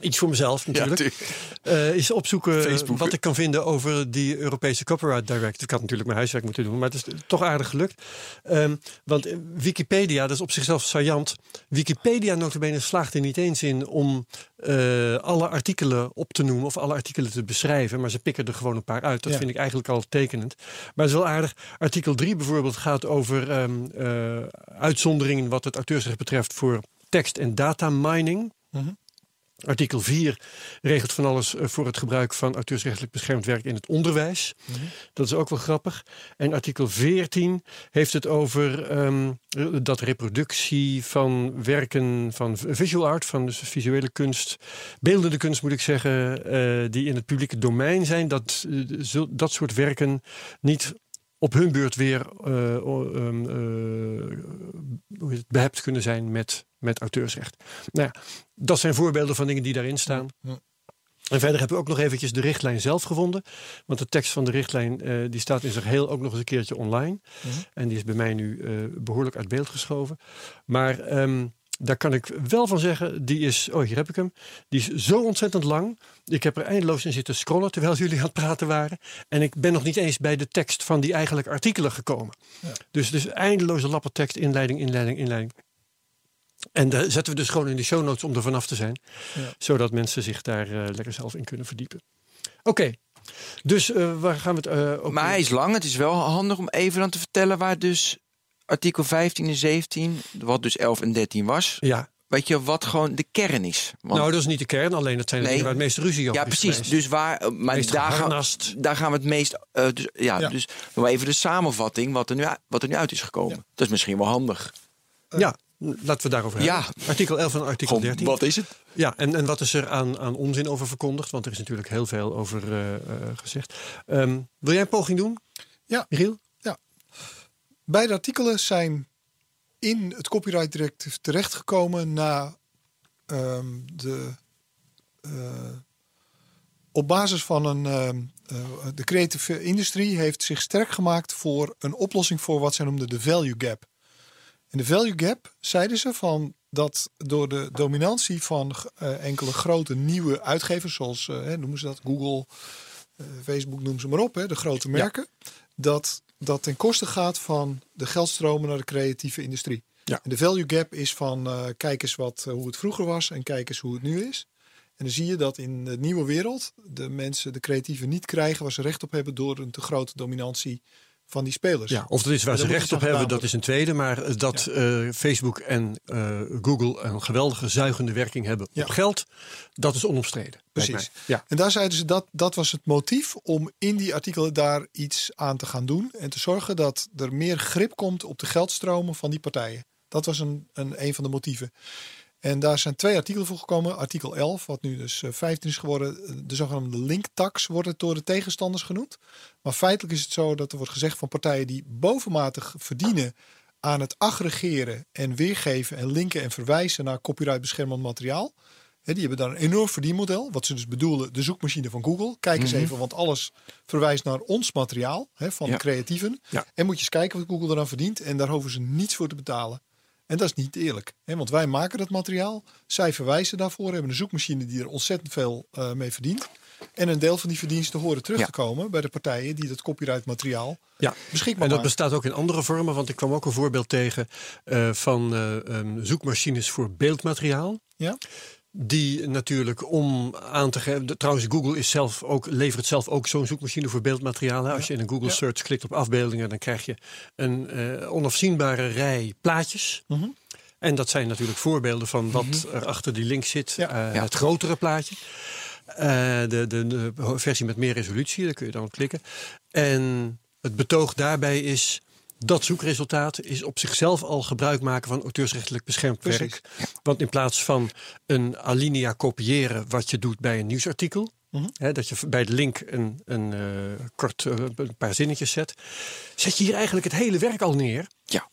Speaker 2: Iets voor mezelf natuurlijk.
Speaker 3: tuurlijk.
Speaker 2: Eh, is opzoeken
Speaker 3: Facebooken.
Speaker 2: wat ik kan vinden over die Europese Copyright Directive. Ik had natuurlijk mijn huiswerk moeten doen, maar het is toch aardig gelukt. Ehm, want eh, Wikipedia, dat is op zichzelf saillant. Wikipedia notabene slaagt er niet eens in om eh, alle artikelen op te noemen of alle artikelen te beschrijven. Maar ze pikken er gewoon een paar uit. Dat
Speaker 4: Ja.
Speaker 2: vind ik eigenlijk al tekenend. Maar het is wel aardig. Artikel 3 bijvoorbeeld gaat over ehm, eh, uitzonderingen wat het auteursrecht betreft voor tekst- en data mining.
Speaker 4: Mhm.
Speaker 2: Artikel 4 regelt van alles eh, voor het gebruik van auteursrechtelijk beschermd werk in het onderwijs. Dat is ook wel grappig. En artikel 14 heeft het over ehm, dat reproductie van werken van visual art, van dus visuele kunst, beeldende kunst moet ik zeggen, eh, die in het publieke domein zijn, dat zul- dat soort werken niet op hun beurt weer het, behept kunnen zijn met, met auteursrecht. Nou ja, dat zijn voorbeelden van dingen die daarin staan.
Speaker 4: Ja.
Speaker 2: En verder hebben we ook nog eventjes de richtlijn zelf gevonden. Want de tekst van de richtlijn eh, die staat in zijn geheel ook nog eens een keertje online.
Speaker 4: Mhm.
Speaker 2: En die is bij mij nu eh, behoorlijk uit beeld geschoven. Maar ehm, daar kan ik wel van zeggen, die is, oh hier heb ik hem. Die is zo ontzettend lang. Ik heb er eindeloos in zitten scrollen terwijl jullie aan het praten waren. En ik ben nog niet eens bij de tekst van die eigenlijke artikelen gekomen.
Speaker 4: Ja.
Speaker 2: Dus het is eindeloze lappen tekst, inleiding, inleiding, inleiding. En daar zetten we dus gewoon in de show notes om er vanaf te zijn.
Speaker 4: Ja.
Speaker 2: Zodat mensen zich daar eh, lekker zelf in kunnen verdiepen. Oké, dus eh, waar gaan we het eh ook
Speaker 3: Maar hij is lang. Het is wel handig om even dan te vertellen waar dus artikel 15 en 17, wat dus 11 en 13 was.
Speaker 2: Ja,
Speaker 3: Weet je wat gewoon de kern is? Want-
Speaker 2: nou dat is niet de kern, alleen dat zijn de
Speaker 3: Nee.
Speaker 2: dingen waar het meeste ruzie over
Speaker 3: ja,
Speaker 2: is
Speaker 3: precies.
Speaker 2: geweest.
Speaker 3: Dus waar, maar
Speaker 2: Meest
Speaker 3: daar, gaan, daar gaan we het meest. eh, dus, ja,
Speaker 4: Ja.
Speaker 3: dus nog even de samenvatting wat er nu, wat er nu uit is gekomen. Dat is misschien wel handig.
Speaker 2: Ja, laten we daarover
Speaker 3: Ja.
Speaker 2: hebben. Artikel 11 en artikel
Speaker 3: Gewoon,
Speaker 2: 13.
Speaker 3: wat is het?
Speaker 2: Ja, en, en wat is er aan, aan onzin over verkondigd? Want er is natuurlijk heel veel over eh, eh, gezegd. Ehm, wil jij een poging doen?
Speaker 4: Ja.
Speaker 2: Michiel?
Speaker 4: Beide artikelen zijn in het copyright directive terechtgekomen na ehm, de eh, op basis van een ehm, eh, de creative industrie heeft zich sterk gemaakt voor een oplossing voor wat zij noemden de value gap. En de value gap zeiden ze van dat door de dominantie van eh, enkele grote nieuwe uitgevers zoals eh, hè, noemen ze dat Google, eh, Facebook noemen ze maar op, hè, de grote merken, dat dat ten koste gaat van de geldstromen naar de creatieve industrie.
Speaker 2: Ja.
Speaker 4: En de value gap is van kijk eens wat, hoe het vroeger was en kijk eens hoe het nu is. En dan zie je dat in de nieuwe wereld de mensen, de creatieven, niet krijgen waar ze recht op hebben door een te grote dominantie van die spelers.
Speaker 2: Ja, of dat is waar ze recht op hebben, dat is een tweede. Maar eh, dat eh, Facebook en eh, Google een geweldige zuigende werking hebben
Speaker 4: Ja.
Speaker 2: op geld, dat is onomstreden.
Speaker 4: Precies.
Speaker 2: Ja.
Speaker 4: En daar zeiden ze dat dat was het motief om in die artikelen daar iets aan te gaan doen. En te zorgen dat er meer grip komt op de geldstromen van die partijen. Dat was een, een, een van de motieven. En daar zijn twee artikelen voor gekomen. Artikel 11, wat nu dus eh, 15 is geworden. De zogenaamde linktax wordt het door de tegenstanders genoemd. Maar feitelijk is het zo dat er wordt gezegd van partijen die bovenmatig verdienen aan het aggregeren en weergeven en linken en verwijzen naar copyrightbeschermend materiaal. Die hebben daar een enorm verdienmodel. Wat ze dus bedoelen, de zoekmachine van Google. Kijk eens even, want alles verwijst naar ons materiaal van
Speaker 3: Ja.
Speaker 4: de creatieven.
Speaker 2: Ja.
Speaker 4: En moet je eens kijken wat Google eraan verdient. En daar hoeven ze niets voor te betalen. En dat is niet eerlijk. Hè, want wij maken dat materiaal. Zij verwijzen daarvoor. Hebben een zoekmachine die er ontzettend veel eh, mee verdient. En een deel van die verdiensten horen terug
Speaker 3: Ja.
Speaker 4: te komen bij de partijen die dat copyright materiaal
Speaker 2: Ja,
Speaker 4: beschikbaar
Speaker 2: en dat
Speaker 4: maken.
Speaker 2: bestaat ook in andere vormen, want ik kwam ook een voorbeeld tegen eh, van eh, ehm, zoekmachines voor beeldmateriaal.
Speaker 4: Ja?
Speaker 2: Die natuurlijk om aan te geven. Trouwens, Google is zelf ook, levert zelf ook zo'n zoekmachine voor beeldmateriaal. hè. Als je in een Google
Speaker 4: Ja.
Speaker 2: search klikt op afbeeldingen, dan krijg je een eh, onafzienbare rij plaatjes.
Speaker 4: Mhm.
Speaker 2: En dat zijn natuurlijk voorbeelden van wat er achter die link zit.
Speaker 4: Ja.
Speaker 2: Eh. Het grotere plaatje. Eh, de, de, de versie met meer resolutie, daar kun je dan op klikken. En het betoog daarbij is dat zoekresultaat is op zichzelf al gebruik maken van auteursrechtelijk beschermd
Speaker 4: Precies.
Speaker 2: werk. Want in plaats van een alinea kopiëren wat je doet bij een nieuwsartikel,
Speaker 4: Mhm.
Speaker 2: hè, dat je bij de link een, een eh, kort eh, een paar zinnetjes zet, zet je hier eigenlijk het hele werk al neer.
Speaker 3: Ja.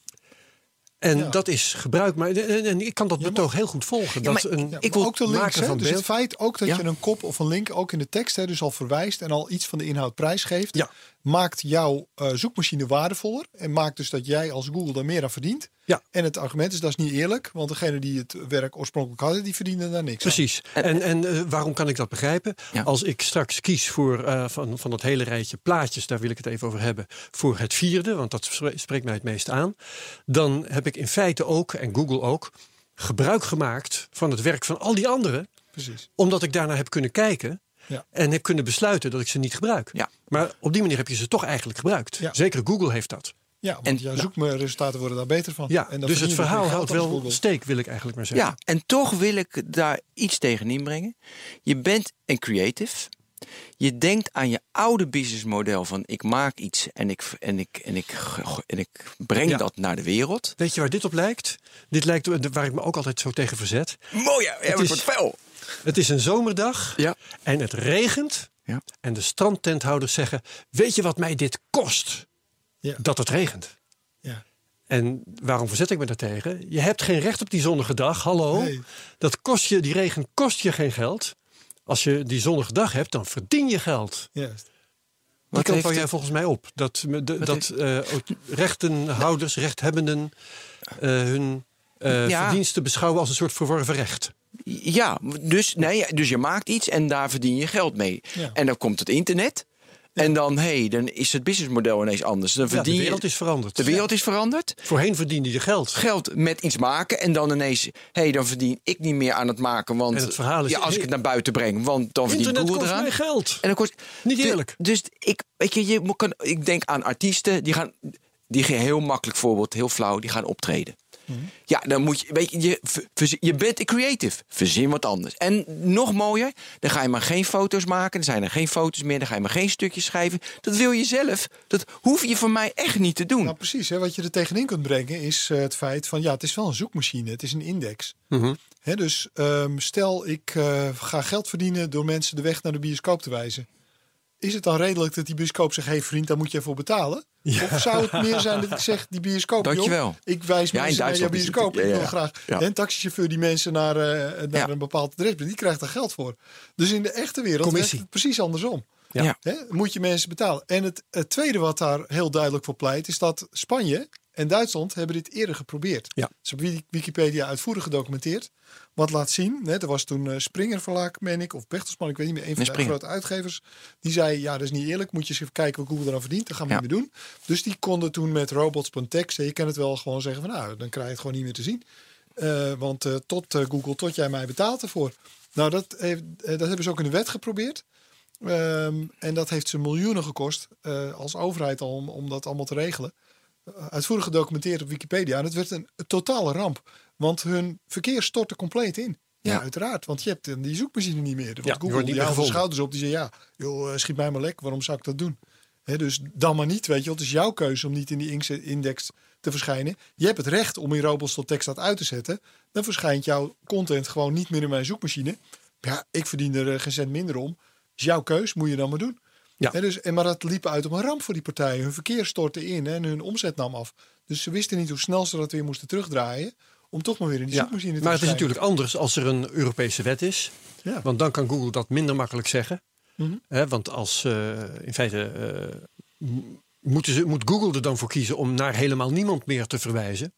Speaker 2: En
Speaker 4: Ja.
Speaker 2: dat is gebruik. Maar, en, en ik kan dat
Speaker 4: Ja,
Speaker 2: betoog heel goed volgen.
Speaker 3: Ja,
Speaker 2: dat
Speaker 3: maar
Speaker 2: een,
Speaker 3: Ik wil
Speaker 4: ook de links,
Speaker 2: maken
Speaker 4: hè?
Speaker 2: van
Speaker 4: dus het feit ook dat je een kop of een link ook in de tekst hè, dus al verwijst en al iets van de inhoud prijsgeeft,
Speaker 2: Ja.
Speaker 4: Maakt jouw eh, zoekmachine waardevoller en maakt dus dat jij als Google daar meer aan verdient.
Speaker 2: Ja.
Speaker 4: En het argument is dat is niet eerlijk, want degene die het werk oorspronkelijk hadden, die verdienen daar niks aan.
Speaker 2: Precies. En, en eh, waarom kan ik dat begrijpen?
Speaker 3: Ja.
Speaker 2: Als ik straks kies voor eh, van, van dat hele rijtje plaatjes, daar wil ik het even over hebben, voor het vierde, want dat spre- spreekt mij het meest aan. Dan heb ik in feite ook, en Google ook, gebruik gemaakt van het werk van al die anderen,
Speaker 4: Precies.
Speaker 2: omdat ik daarna heb kunnen kijken.
Speaker 4: Ja.
Speaker 2: En heb kunnen besluiten dat ik ze niet gebruik.
Speaker 3: Ja.
Speaker 2: Maar op die manier heb je ze toch eigenlijk gebruikt.
Speaker 4: Ja.
Speaker 2: Zeker Google heeft dat.
Speaker 4: Ja, want
Speaker 3: En-
Speaker 4: jouw zoekresultaten worden daar beter van.
Speaker 2: Ja,
Speaker 4: En dan
Speaker 2: dus het verhaal houdt wel
Speaker 4: Google.
Speaker 2: steek, wil ik eigenlijk maar zeggen.
Speaker 3: Ja, en toch wil ik daar iets tegen inbrengen. Je bent een creative. Je denkt aan je oude businessmodel van ik maak iets en ik, en ik, en ik, en ik breng
Speaker 2: Ja.
Speaker 3: dat naar de wereld.
Speaker 2: Weet je waar dit op lijkt? Dit lijkt op- waar ik me ook altijd zo tegen verzet.
Speaker 3: Mooi, ja, het
Speaker 2: is-
Speaker 3: wordt fel.
Speaker 2: Het is een zomerdag
Speaker 3: Ja.
Speaker 2: en het regent.
Speaker 3: Ja.
Speaker 2: En de strandtenthouders zeggen: Weet je wat mij dit kost?
Speaker 4: Ja.
Speaker 2: Dat het regent.
Speaker 4: Ja.
Speaker 2: En waarom verzet ik me daartegen? Je hebt geen recht op die zonnige dag. Hallo.
Speaker 4: Nee.
Speaker 2: Dat kost je, die regen kost je geen geld. Als je die zonnige dag hebt, dan verdien je geld.
Speaker 4: Juist.
Speaker 2: Die kant wou jij volgens mij op. Dat, de- dat eh, rechtenhouders, rechthebbenden eh, hun eh,
Speaker 3: Ja.
Speaker 2: verdiensten beschouwen als een soort verworven recht.
Speaker 3: Ja, dus, nee, dus je maakt iets en daar verdien je geld mee.
Speaker 4: Ja.
Speaker 3: En dan komt het internet. En dan, hey, dan is het businessmodel ineens anders. Dan
Speaker 2: Ja,
Speaker 3: verdien
Speaker 2: de wereld is veranderd.
Speaker 3: de wereld is veranderd.
Speaker 2: Voorheen verdiende je geld.
Speaker 3: Geld met iets maken en dan ineens, hey, dan verdien ik niet meer aan het maken. Want
Speaker 2: En het verhaal is-
Speaker 3: ja, als ik het naar buiten breng, want dan verdient
Speaker 2: Internet
Speaker 3: Google
Speaker 2: kost
Speaker 3: eraan.
Speaker 2: geld.
Speaker 3: En dan kost,
Speaker 2: Niet eerlijk.
Speaker 3: Dus, ik, weet je, je kan, ik denk aan artiesten die gaan, die gaan heel makkelijk voorbeeld, heel flauw, die gaan optreden. Ja, dan moet je, weet je, je, je bent een creative. Verzin wat anders. En nog mooier, dan ga je maar geen foto's maken. Dan zijn er geen foto's meer. Dan ga je maar geen stukjes schrijven. Dat wil je zelf. Dat hoef je van mij echt niet te doen.
Speaker 4: Nou, precies. Hè, wat je er tegenin kunt brengen is eh, het feit van ja, het is wel een zoekmachine. Het is een index.
Speaker 2: Mhm.
Speaker 4: Hè, dus ehm, stel ik eh, ga geld verdienen door mensen de weg naar de bioscoop te wijzen. Is het dan redelijk dat die bioscoop zegt: hé hey vriend, daar moet je voor betalen? Of zou het meer zijn dat ik zeg: die bioscoop, joh, ik wijs
Speaker 3: Ja,
Speaker 4: mensen naar jouw
Speaker 3: is het
Speaker 4: bioscoop.
Speaker 3: natuurlijk-
Speaker 4: ik
Speaker 3: ja,
Speaker 4: wil
Speaker 3: ja.
Speaker 4: graag
Speaker 3: Ja.
Speaker 4: een taxichauffeur die mensen naar, eh, naar
Speaker 3: Ja.
Speaker 4: een bepaald adres brengt, die krijgt daar geld voor. Dus in de echte wereld werkt het precies andersom.
Speaker 2: Ja.
Speaker 3: Ja.
Speaker 4: Hè, moet je mensen betalen. En het, het tweede wat daar heel duidelijk voor pleit, is dat Spanje en Duitsland hebben dit eerder geprobeerd.
Speaker 2: Ja.
Speaker 4: Ze hebben Wiki- Wikipedia uitvoerig gedocumenteerd. Wat laat zien, hè, er was toen eh, Springer Verlaag, meen ik, of Bechtersman, ik weet niet meer, een van de grote uitgevers. Die zei, ja, dat is niet eerlijk, moet je eens even kijken wat Google eraan verdient. Dat gaan we
Speaker 3: Ja.
Speaker 4: niet meer doen. Dus die konden toen met robots.txt, je kan het wel gewoon zeggen van, nou, dan krijg je het gewoon niet meer te zien. Eh, want eh, tot Google, tot jij mij betaalt ervoor. Nou, dat, heeft, dat hebben ze ook in de wet geprobeerd. Ehm, en dat heeft ze miljoenen gekost als overheid al om, om dat allemaal te regelen. Uitvoerig gedocumenteerd op Wikipedia. En het werd een, totale ramp. Want hun verkeer stortte compleet in. Ja,
Speaker 3: Ja.
Speaker 4: uiteraard. Want je hebt die zoekmachine niet meer. Want
Speaker 2: wordt
Speaker 4: Google die haalde de schouders op. Die zei ja, joh, eh, schiet mij maar lek. Waarom zou ik dat doen? Dus dan maar niet, weet je. Want het is jouw keuze om niet in die index te verschijnen. Je hebt het recht om in robots tot tekst dat uit te zetten. Dan verschijnt jouw content gewoon niet meer in mijn zoekmachine. Ja, ik verdien er eh, geen cent minder om. Is jouw keus, moet je dan maar doen.
Speaker 2: Ja.
Speaker 4: Dus, en maar dat liep uit op een ramp voor die partijen. Hun verkeer stortte in en hun omzet nam af. Dus ze wisten niet hoe snel ze dat weer moesten terugdraaien. Om toch maar weer in die
Speaker 2: Ja,
Speaker 4: zoekmachine te
Speaker 2: maar het is natuurlijk anders als er een Europese wet is.
Speaker 4: Ja.
Speaker 2: Want dan kan Google dat minder makkelijk zeggen.
Speaker 4: Mhm.
Speaker 2: Want als eh, in feite eh, moeten ze, moet Google er dan voor kiezen om naar helemaal niemand meer te verwijzen.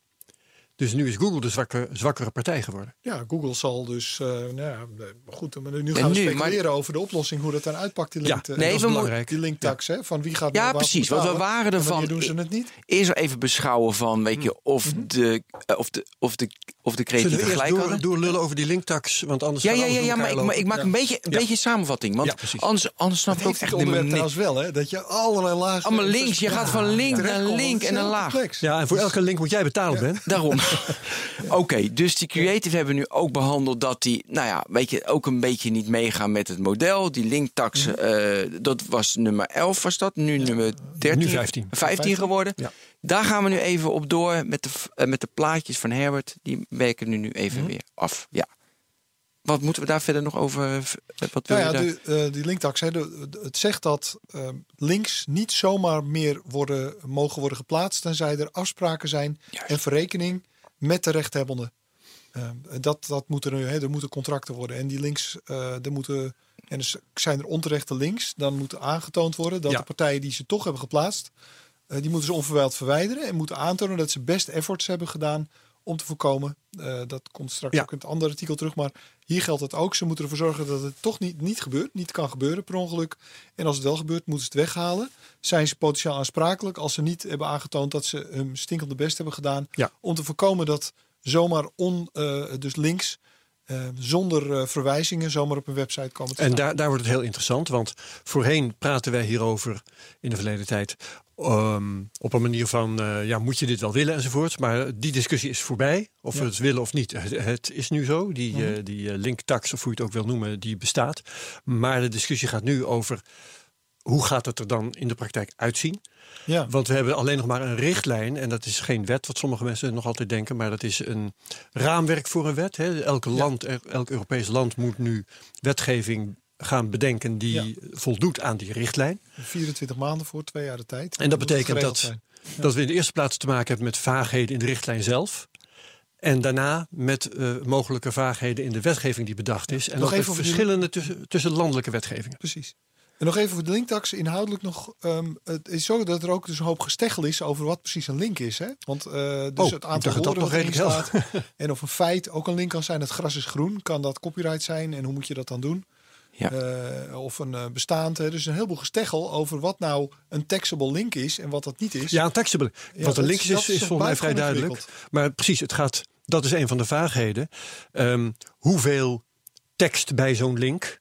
Speaker 2: Dus nu is Google de zwakke, zwakkere partij geworden.
Speaker 4: Ja, Google zal dus. eh, nou ja, eh, goed, maar nu
Speaker 3: En
Speaker 4: gaan we
Speaker 3: nu,
Speaker 4: speculeren over de oplossing, hoe dat dan uitpakt, die
Speaker 2: Ja,
Speaker 4: link, eh,
Speaker 3: Nee,
Speaker 2: dat is
Speaker 3: we moeten-
Speaker 2: belangrijk.
Speaker 4: die linktax. Hè, van wie gaat
Speaker 3: Ja,
Speaker 4: nou
Speaker 3: precies, want we waren
Speaker 4: en
Speaker 3: ervan-
Speaker 4: doen ze het niet?
Speaker 3: Eerst even beschouwen van, weet je, of
Speaker 4: Mhm.
Speaker 3: de, of de, of de, of de
Speaker 2: Zullen
Speaker 3: creatieve
Speaker 2: we eerst
Speaker 3: gelijk
Speaker 2: door,
Speaker 3: hadden.
Speaker 2: doorlullen over die linktax? Want anders
Speaker 3: Ja, ja, ja, ja
Speaker 2: door
Speaker 3: maar ik, maar ik maak
Speaker 4: Ja.
Speaker 3: een beetje, een
Speaker 2: Ja.
Speaker 3: beetje samenvatting. Want anders, anders snap ik ook echt helemaal niks.
Speaker 4: trouwens wel, hè? Dat je allerlei lagen...
Speaker 3: Allemaal links, je gaat van link naar link en een laag.
Speaker 4: complex.
Speaker 2: Ja, en voor elke link moet jij betalen, Ben.
Speaker 3: Daarom. Oké, dus die creative hebben we nu ook behandeld dat die, nou ja, weet je, ook een beetje niet meegaan met het model. Die linktax,
Speaker 4: Mhm.
Speaker 3: eh, dat was nummer 11 was dat, nu nummer 13.
Speaker 2: Nu 15.
Speaker 3: 15 geworden.
Speaker 2: Ja.
Speaker 3: Daar gaan we nu even op door met de, eh, met de plaatjes van Herbert. Die werken nu, nu
Speaker 4: Mhm.
Speaker 3: even weer af. Ja. wat moeten we daar verder nog over? eh, Wat wil
Speaker 4: Nou ja,
Speaker 3: je daar-
Speaker 4: de, eh, die linktax, hè, de- de- het zegt dat eh, links niet zomaar meer worden, mogen worden geplaatst tenzij er afspraken zijn
Speaker 3: Juist.
Speaker 4: en verrekening met de rechthebbende. Eh, dat, dat moeten er, hè, er moeten contracten worden. En die links, er moeten, en dus zijn er onterechte links, dan moet aangetoond worden dat
Speaker 2: Ja.
Speaker 4: de partijen die ze toch hebben geplaatst, eh, die moeten ze onverwijld verwijderen en moeten aantonen dat ze best efforts hebben gedaan om te voorkomen. eh, dat komt straks
Speaker 2: Ja.
Speaker 4: ook in het andere artikel terug, maar hier geldt het ook. Ze moeten ervoor zorgen dat het toch niet, niet gebeurt, niet kan gebeuren per ongeluk. En als het wel gebeurt, moeten ze het weghalen. Zijn ze potentieel aansprakelijk als ze niet hebben aangetoond dat ze hun stinkende best hebben gedaan
Speaker 2: Ja.
Speaker 4: om te voorkomen dat zomaar on, eh, dus links eh, zonder eh, verwijzingen zomaar op een website komen te
Speaker 2: En daar, daar wordt het heel interessant, want voorheen praten wij hierover in de verleden tijd ehm, op een manier van, eh, ja, moet je dit wel willen enzovoort. Maar die discussie is voorbij, of
Speaker 4: Ja.
Speaker 2: we het willen of niet. Het, het is nu zo, die, eh, die linktax, of hoe je het ook wil noemen, die bestaat. Maar de discussie gaat nu over, hoe gaat het er dan in de praktijk uitzien?
Speaker 4: Ja.
Speaker 2: Want we hebben alleen nog maar een richtlijn. En dat is geen wet, wat sommige mensen nog altijd denken. Maar dat is een raamwerk voor een wet. Hè. Elke land, elk Europees land moet nu wetgeving gaan bedenken die
Speaker 4: Ja.
Speaker 2: voldoet aan die richtlijn.
Speaker 4: 24 maanden voor twee jaar de tijd.
Speaker 2: En dat betekent dat, dat we in de eerste plaats te maken hebben met vaagheden in de richtlijn zelf. En daarna met eh, mogelijke vaagheden in de wetgeving die bedacht is. En
Speaker 4: Nog even die-
Speaker 2: verschillende tussen, tussen landelijke wetgevingen.
Speaker 4: Precies. En nog even voor de linktax. Inhoudelijk nog. ehm, het is zo dat er ook dus een hoop gesteggel is over wat precies een link is. Hè? Want eh, dus
Speaker 2: Oh,
Speaker 4: het aantal
Speaker 2: dacht dat dat
Speaker 4: woorden
Speaker 2: nog
Speaker 4: erin
Speaker 2: redelijk
Speaker 4: staat. En of een feit ook een link kan zijn. Het gras is groen. Kan dat copyright zijn? En hoe moet je dat dan doen?
Speaker 3: Ja.
Speaker 4: Eh, of een eh, bestaand. Hè? Dus een heleboel gesteggel over wat nou een taxable link is en wat dat niet is.
Speaker 2: Ja, een taxable.
Speaker 4: Ja,
Speaker 2: Wat een link
Speaker 4: is-
Speaker 2: is,
Speaker 4: dat
Speaker 2: is,
Speaker 4: is
Speaker 2: volgens mij vrij duidelijk. Maar precies, het gaat, dat is een van de vaagheden. Ehm, hoeveel tekst bij zo'n link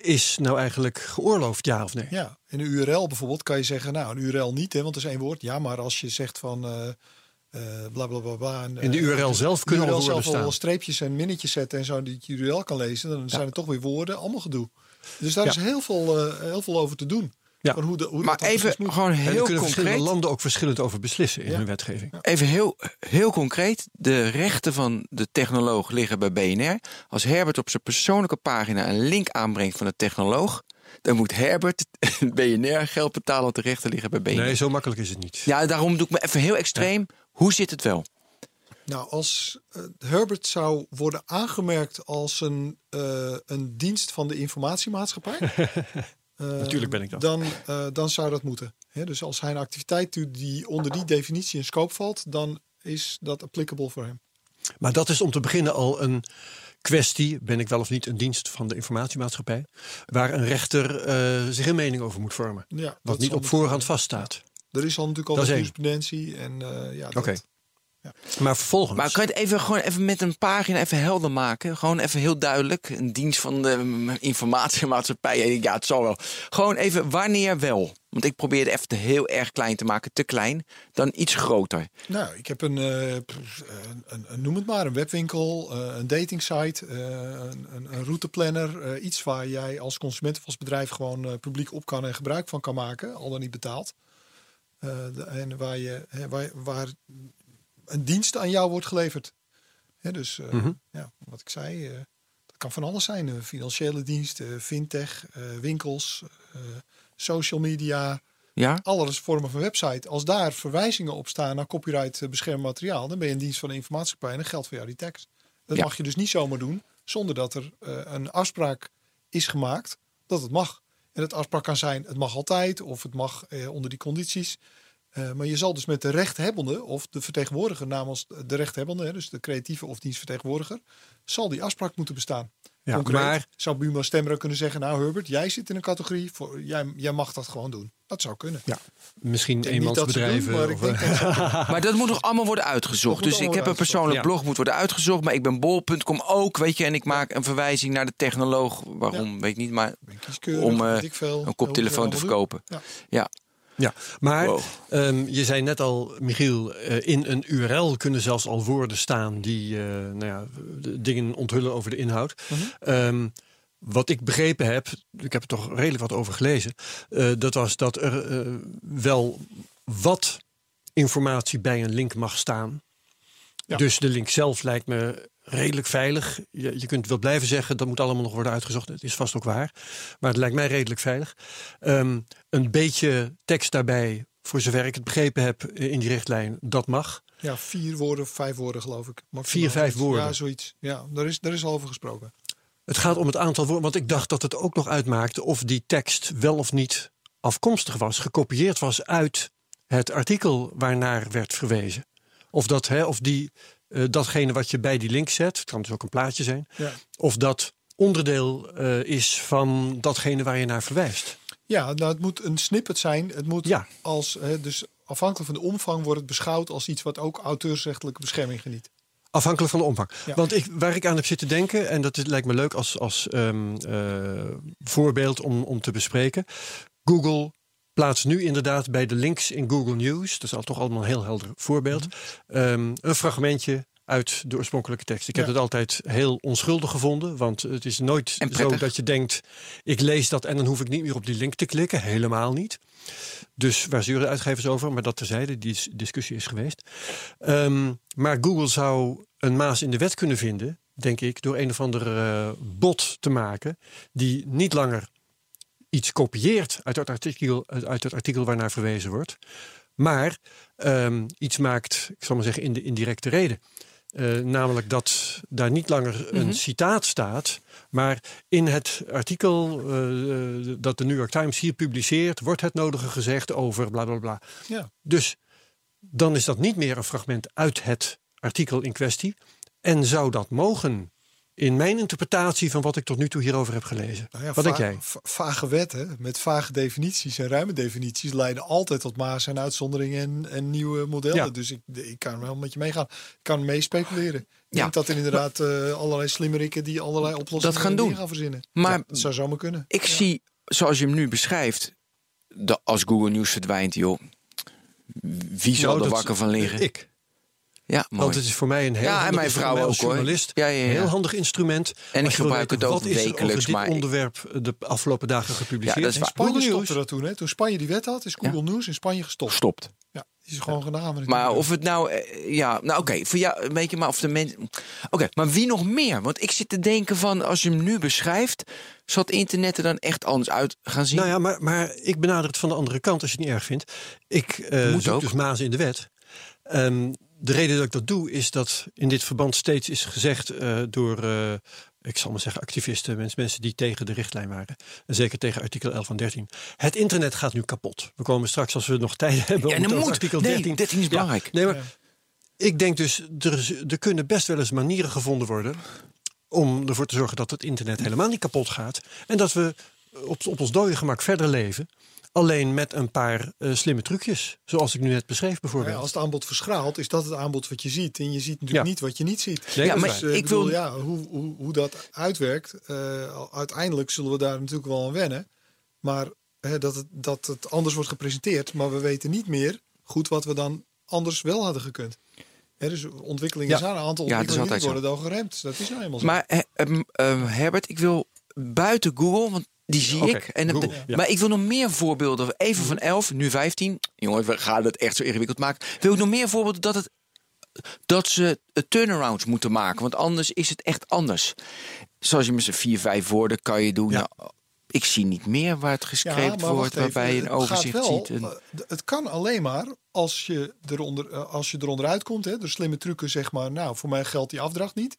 Speaker 2: is nou eigenlijk geoorloofd, ja of nee?
Speaker 4: Ja, in een URL bijvoorbeeld kan je zeggen, nou een URL niet, hè, want dat is één woord. Ja, maar als je zegt van eh bla bla bla bla. en,
Speaker 2: In de
Speaker 4: eh,
Speaker 2: URL zelf
Speaker 4: de
Speaker 2: kunnen
Speaker 4: URL
Speaker 2: woorden
Speaker 4: zelf
Speaker 2: staan.
Speaker 4: streepjes en minnetjes zetten en zo die je URL kan lezen, dan zijn er toch weer woorden, allemaal gedoe. Dus daar
Speaker 2: Ja.
Speaker 4: is heel veel, heel veel over te doen.
Speaker 2: Ja.
Speaker 4: Van hoe de, hoe
Speaker 3: Maar
Speaker 4: dat
Speaker 3: even gewoon
Speaker 2: En
Speaker 3: heel
Speaker 2: kunnen verschillende
Speaker 3: concreet.
Speaker 2: landen ook verschillend over beslissen in
Speaker 4: Ja.
Speaker 2: hun wetgeving.
Speaker 3: Even heel, heel concreet. De rechten van de technoloog liggen bij BNR. Als Herbert op zijn persoonlijke pagina een link aanbrengt van de technoloog. dan moet Herbert BNR geld betalen. want de rechten liggen bij BNR.
Speaker 2: Nee, zo makkelijk is het niet.
Speaker 3: Ja, daarom doe ik me even heel extreem. Hoe zit het wel?
Speaker 4: Nou, als eh, Herbert zou worden aangemerkt als een, eh, een dienst van de informatiemaatschappij. eh,
Speaker 2: Natuurlijk ben ik dat.
Speaker 4: Dan, eh, dan zou dat moeten. Hè, dus als hij een activiteit doet die onder die definitie in scope valt, dan is dat applicable voor hem.
Speaker 2: Maar dat is om te beginnen al een kwestie, ben ik wel of niet een dienst van de informatiemaatschappij, waar een rechter eh, zich een mening over moet vormen.
Speaker 4: Ja,
Speaker 2: Wat niet op voorhand vaststaat.
Speaker 4: Er is al natuurlijk al jurisprudentie. En eh, ja, dat-
Speaker 2: Maar vervolgens.
Speaker 3: Maar kan je het even, gewoon even met een pagina even helder maken? Gewoon even heel duidelijk. Een dienst van de mm, informatiemaatschappij. Ja, het zal wel. Gewoon even wanneer wel. Want ik probeerde even te heel erg klein te maken. Te klein. Dan iets groter.
Speaker 4: Nou, ik heb een, eh, een, een- noem het maar, een webwinkel, eh, een datingsite, eh, een, een, een routeplanner. iets waar jij als consument of als bedrijf gewoon publiek op kan en gebruik van kan maken, al dan niet betaald. De- en waar, je, hè, waar, waar een dienst aan jou wordt geleverd. Dus eh,
Speaker 2: Mhm.
Speaker 4: ja, wat ik zei, eh, dat kan van alles zijn. Een financiële dienst, eh, fintech, eh, winkels, eh, social media,
Speaker 3: Ja?
Speaker 4: alles vormen van website. Als daar verwijzingen op staan naar copyright eh, beschermd materiaal, dan ben je een dienst van de en dan geldt voor jou die tekst. Dat
Speaker 3: Ja.
Speaker 4: mag je dus niet zomaar doen zonder dat er eh, een afspraak is gemaakt dat het mag. En het afspraak kan zijn, het mag altijd of het mag eh, onder die condities. Eh, maar je zal dus met de rechthebbende of de vertegenwoordiger namens de rechthebbende, hè, dus de creatieve of dienstvertegenwoordiger, zal die afspraak moeten bestaan.
Speaker 2: Ja,
Speaker 4: Concreet
Speaker 2: maar-
Speaker 4: zou Buma Stemmer kunnen zeggen, nou Herbert, jij zit in een categorie, voor, jij, jij mag dat gewoon doen. Dat zou kunnen.
Speaker 2: ja, misschien eenmansbedrijven.
Speaker 4: maar
Speaker 2: of,
Speaker 4: dat
Speaker 3: Maar dat moet nog allemaal worden uitgezocht. Dus ik heb een persoonlijk blog moet worden uitgezocht. Maar ik ben bol.com ook, weet je. En ik maak een verwijzing naar de technoloog. Waarom, weet ik niet. Maar om eh, een koptelefoon te verkopen. Ja.
Speaker 2: Ja, maar
Speaker 3: Wow.
Speaker 2: ehm, je zei net al, Michiel, eh, in een URL kunnen zelfs al woorden staan die eh, nou ja, dingen onthullen over de inhoud.
Speaker 4: Mhm.
Speaker 2: Ehm, wat ik begrepen heb, ik heb er toch redelijk wat over gelezen, eh, dat was dat er wel wat informatie bij een link mag staan.
Speaker 4: Ja.
Speaker 2: Dus de link zelf lijkt me redelijk veilig. Je, je kunt wel blijven zeggen dat moet allemaal nog worden uitgezocht. Het is vast ook waar. Maar het lijkt mij redelijk veilig. Ehm, een beetje tekst daarbij, voor zover ik het begrepen heb in die richtlijn, dat mag.
Speaker 4: Ja, vier woorden, vijf woorden geloof ik. Maximaal.
Speaker 2: Vier, vijf woorden.
Speaker 4: Ja, zoiets. Ja, daar is, daar is al over gesproken.
Speaker 2: Het gaat om het aantal woorden, want ik dacht dat het ook nog uitmaakte of die tekst wel of niet afkomstig was, gekopieerd was uit het artikel waarnaar werd verwezen. Of, dat, hè, of die, eh, datgene wat je bij die link zet, het kan dus ook een plaatje zijn,
Speaker 4: Ja.
Speaker 2: of dat onderdeel eh, is van datgene waar je naar verwijst.
Speaker 4: Ja, nou, het moet een snippet zijn. Het moet
Speaker 2: Ja.
Speaker 4: als, hè, dus afhankelijk van de omvang wordt het beschouwd als iets wat ook auteursrechtelijke bescherming geniet.
Speaker 2: Afhankelijk van de omvang.
Speaker 4: Ja.
Speaker 2: Want ik, waar ik aan heb zitten denken, en dat is, lijkt me leuk als, als ehm, eh, voorbeeld om, om te bespreken. Google plaatst nu inderdaad bij de links in Google News, dat is al toch allemaal een heel helder voorbeeld, ehm, een fragmentje uit de oorspronkelijke tekst. Ik heb het altijd heel onschuldig gevonden, want het is nooit zo dat je denkt, ik lees dat en dan hoef ik niet meer op die link te klikken. Helemaal niet. Dus waar zeuren de uitgevers over, maar dat terzijde, die dis- discussie is geweest. Ehm, maar Google zou een maas in de wet kunnen vinden, denk ik, door een of ander eh, bot te maken, die niet langer iets kopieert uit het artikel, uit het artikel waarnaar verwezen wordt, maar ehm, iets maakt, ik zal maar zeggen, in de indirecte reden. Eh, namelijk dat daar niet langer een citaat staat, maar in het artikel eh, dat de New York Times hier publiceert, wordt het nodige gezegd over bla bla bla.
Speaker 4: Ja.
Speaker 2: Dus dan is dat niet meer een fragment uit het artikel in kwestie. En zou dat mogen in mijn interpretatie van wat ik tot nu toe hierover heb gelezen?
Speaker 4: Nou ja,
Speaker 2: wat denk jij?
Speaker 4: va- Vage wetten met vage definities en ruime definities leiden altijd tot maas en uitzonderingen en, en nieuwe modellen.
Speaker 2: Ja.
Speaker 4: Dus ik, ik kan wel met je meegaan. Ik kan mee speculeren. Ik
Speaker 3: Ja.
Speaker 4: denk dat er inderdaad eh, allerlei slimmerikken die allerlei oplossingen
Speaker 3: Dat gaan
Speaker 4: en
Speaker 3: doen.
Speaker 4: gaan verzinnen.
Speaker 3: Maar
Speaker 4: Ja, dat zou zomaar kunnen.
Speaker 3: ik
Speaker 4: Ja.
Speaker 3: zie, zoals je hem nu beschrijft, dat als Google News verdwijnt, joh. Wie zal
Speaker 2: Nou,
Speaker 3: er wakker van liggen?
Speaker 2: Ik.
Speaker 3: Ja, mooi.
Speaker 2: Want het is voor mij een heel
Speaker 3: Ja, en
Speaker 2: handig
Speaker 3: mijn vrouw ook, hoor.
Speaker 2: journalist.
Speaker 3: Ja, ja, ja.
Speaker 2: Een heel handig instrument.
Speaker 3: En ik gebruik
Speaker 2: weten,
Speaker 3: het ook
Speaker 2: wat is er
Speaker 3: wekelijks,
Speaker 2: over dit
Speaker 3: maar ik-
Speaker 2: onderwerp de afgelopen dagen gepubliceerd.
Speaker 3: Ja, dat is waar.
Speaker 4: Spanje
Speaker 2: Google
Speaker 4: stopte dat toen. Hè? Toen Spanje die wet had, is Google News in Spanje gestopt.
Speaker 3: Gestopt.
Speaker 4: Ja, die is gewoon gedaan.
Speaker 3: Maar
Speaker 4: nieuwe.
Speaker 3: of het nou, eh, ja, nou oké, voor jou een beetje, maar of de mensen. Oké, maar wie nog meer? Want ik zit te denken van, als je hem nu beschrijft, zal het internet er dan echt anders uit gaan zien?
Speaker 2: Nou ja, maar, maar ik benader het van de andere kant als je het niet erg vindt. Ik eh
Speaker 3: Moet
Speaker 2: zoek
Speaker 3: ook.
Speaker 2: dus mazen in de wet. Ehm, de reden dat ik dat doe is dat in dit verband steeds is gezegd eh, door, eh, ik zal maar zeggen, activisten, mensen, mensen die tegen de richtlijn waren. En zeker tegen artikel 11 en 13. Het internet gaat nu kapot. We komen straks, als we nog tijd hebben,
Speaker 3: Ja, en moet.
Speaker 2: artikel
Speaker 3: Nee,
Speaker 2: 13.
Speaker 3: 13 is
Speaker 2: Ja,
Speaker 3: belangrijk.
Speaker 2: nee, maar ik denk dus, er, er kunnen best wel eens manieren gevonden worden om ervoor te zorgen dat het internet helemaal niet kapot gaat. En dat we op, op ons dode gemak verder leven. Alleen met een paar eh, slimme trucjes. Zoals ik nu net beschreef
Speaker 4: Maar
Speaker 2: bijvoorbeeld.
Speaker 4: ja, als het aanbod verschraalt, is dat het aanbod wat je ziet. En je ziet natuurlijk
Speaker 2: Ja.
Speaker 4: niet wat je niet ziet.
Speaker 2: Nee,
Speaker 3: Ja, maar
Speaker 4: eh,
Speaker 3: ik wil-
Speaker 4: bedoel, ja, hoe, hoe, hoe dat uitwerkt, eh, uiteindelijk zullen we daar natuurlijk wel aan wennen. Maar hè, dat, het, dat het anders wordt gepresenteerd, maar we weten niet meer goed wat we dan anders wel hadden gekund. Hè, dus ontwikkelingen
Speaker 2: Ja.
Speaker 4: zijn, een aantal ontwikkelingen worden dan geremd. Dat is nou eenmaal zo.
Speaker 3: Maar eh, ehm, ehm, Herbert, ik wil buiten Google, want die zie ik. En,
Speaker 2: ja.
Speaker 3: Maar ik wil nog meer voorbeelden. Even van 11, nu 15. Jongens, we gaan het echt zo ingewikkeld maken. Wil ik nog meer voorbeelden dat, het, dat ze turnarounds moeten maken? Want anders is het echt anders. Zoals je met z'n vier, vijf woorden kan je doen.
Speaker 2: Ja.
Speaker 3: Nou, ik zie niet meer waar het
Speaker 4: maar
Speaker 3: wordt,
Speaker 4: even,
Speaker 3: waarbij je een overzicht
Speaker 4: wel,
Speaker 3: ziet. En,
Speaker 4: eh, het kan alleen maar als je, eronder, eh, als je eronder uitkomt. Hè, door slimme trucken zeg maar, nou voor mij geldt die afdracht niet.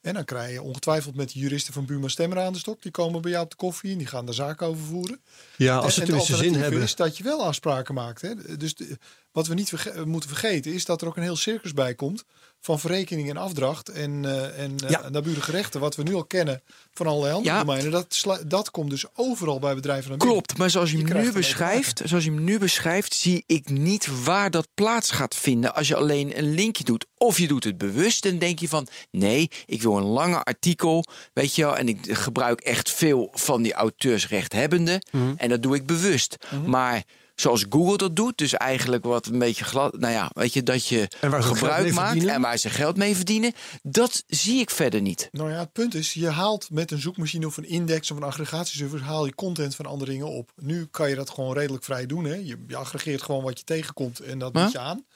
Speaker 4: En dan krijg je ongetwijfeld met de juristen van Buma Stemmer aan de stok. Die komen bij jou op de koffie en die gaan daar zaken over voeren.
Speaker 2: Ja, als ze
Speaker 4: en,
Speaker 2: tenminste zin hebben.
Speaker 4: is dat je wel afspraken maakt. Hè. Dus de- wat we niet verge- moeten vergeten is dat er ook een heel circus bij komt. Van verrekening en afdracht en, eh en
Speaker 2: Ja.
Speaker 4: naburige rechten. Wat we nu al kennen van allerlei andere
Speaker 3: Ja.
Speaker 4: domeinen. Dat, dat komt dus overal bij bedrijven naar binnen.
Speaker 3: Klopt, maar zoals je,
Speaker 4: Je
Speaker 3: hem nu beschrijft, zoals je hem nu beschrijft, zie ik niet waar dat plaats gaat vinden als je alleen een linkje doet. Of je doet het bewust en denk je van nee, ik wil een lange artikel, weet je wel, en ik gebruik echt veel van die auteursrechthebbenden en dat doe ik bewust. Maar zoals Google dat doet, dus eigenlijk wat een beetje glad, nou ja, weet je, dat je gebruik maakt
Speaker 2: verdienen.
Speaker 3: en waar ze geld mee verdienen, dat zie ik verder niet.
Speaker 4: Nou ja, het punt is, je haalt met een zoekmachine of een index of een aggregatieservice, haal je content van andere dingen op. Nu kan je dat gewoon redelijk vrij doen. Hè? Je, je aggregeert gewoon wat je tegenkomt en dat
Speaker 3: Ja.
Speaker 4: bied je aan.
Speaker 3: En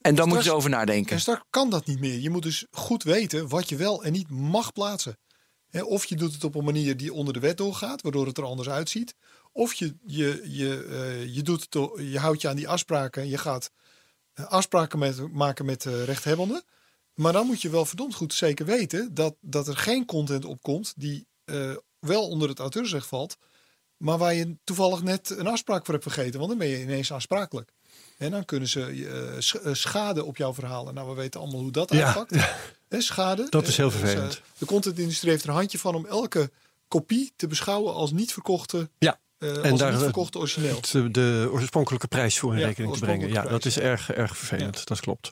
Speaker 3: dan
Speaker 4: Straks-
Speaker 3: moeten ze over nadenken.
Speaker 4: En straks kan dat niet meer. Je moet dus goed weten wat je wel en niet mag plaatsen. Hè, Of je doet het op een manier die onder de wet doorgaat, waardoor het er anders uitziet. Of je, je, je, eh, je, doet het, je houdt je aan die afspraken en je gaat eh, afspraken met, maken met de rechthebbenden. Maar dan moet je wel verdomd goed zeker weten dat, dat er geen content opkomt die eh, wel onder het auteursrecht valt. Maar waar je toevallig net een afspraak voor hebt vergeten. Want dan ben je ineens aansprakelijk. En dan kunnen ze eh, sch- eh, schade op jouw verhalen. Nou, we weten allemaal hoe dat
Speaker 2: Ja,
Speaker 4: uitpakt. Hè, schade.
Speaker 2: Dat is heel
Speaker 4: Eh,
Speaker 2: vervelend.
Speaker 4: dus, eh, de contentindustrie heeft er een handje van om elke kopie te beschouwen als niet verkochte,
Speaker 2: Ja,
Speaker 4: eh
Speaker 2: En
Speaker 4: als
Speaker 2: daar-
Speaker 4: niet verkochte origineel.
Speaker 2: het, eh, de oorspronkelijke prijs voor in
Speaker 4: Ja,
Speaker 2: rekening te brengen. Ja, dat is erg, erg vervelend. Dat klopt.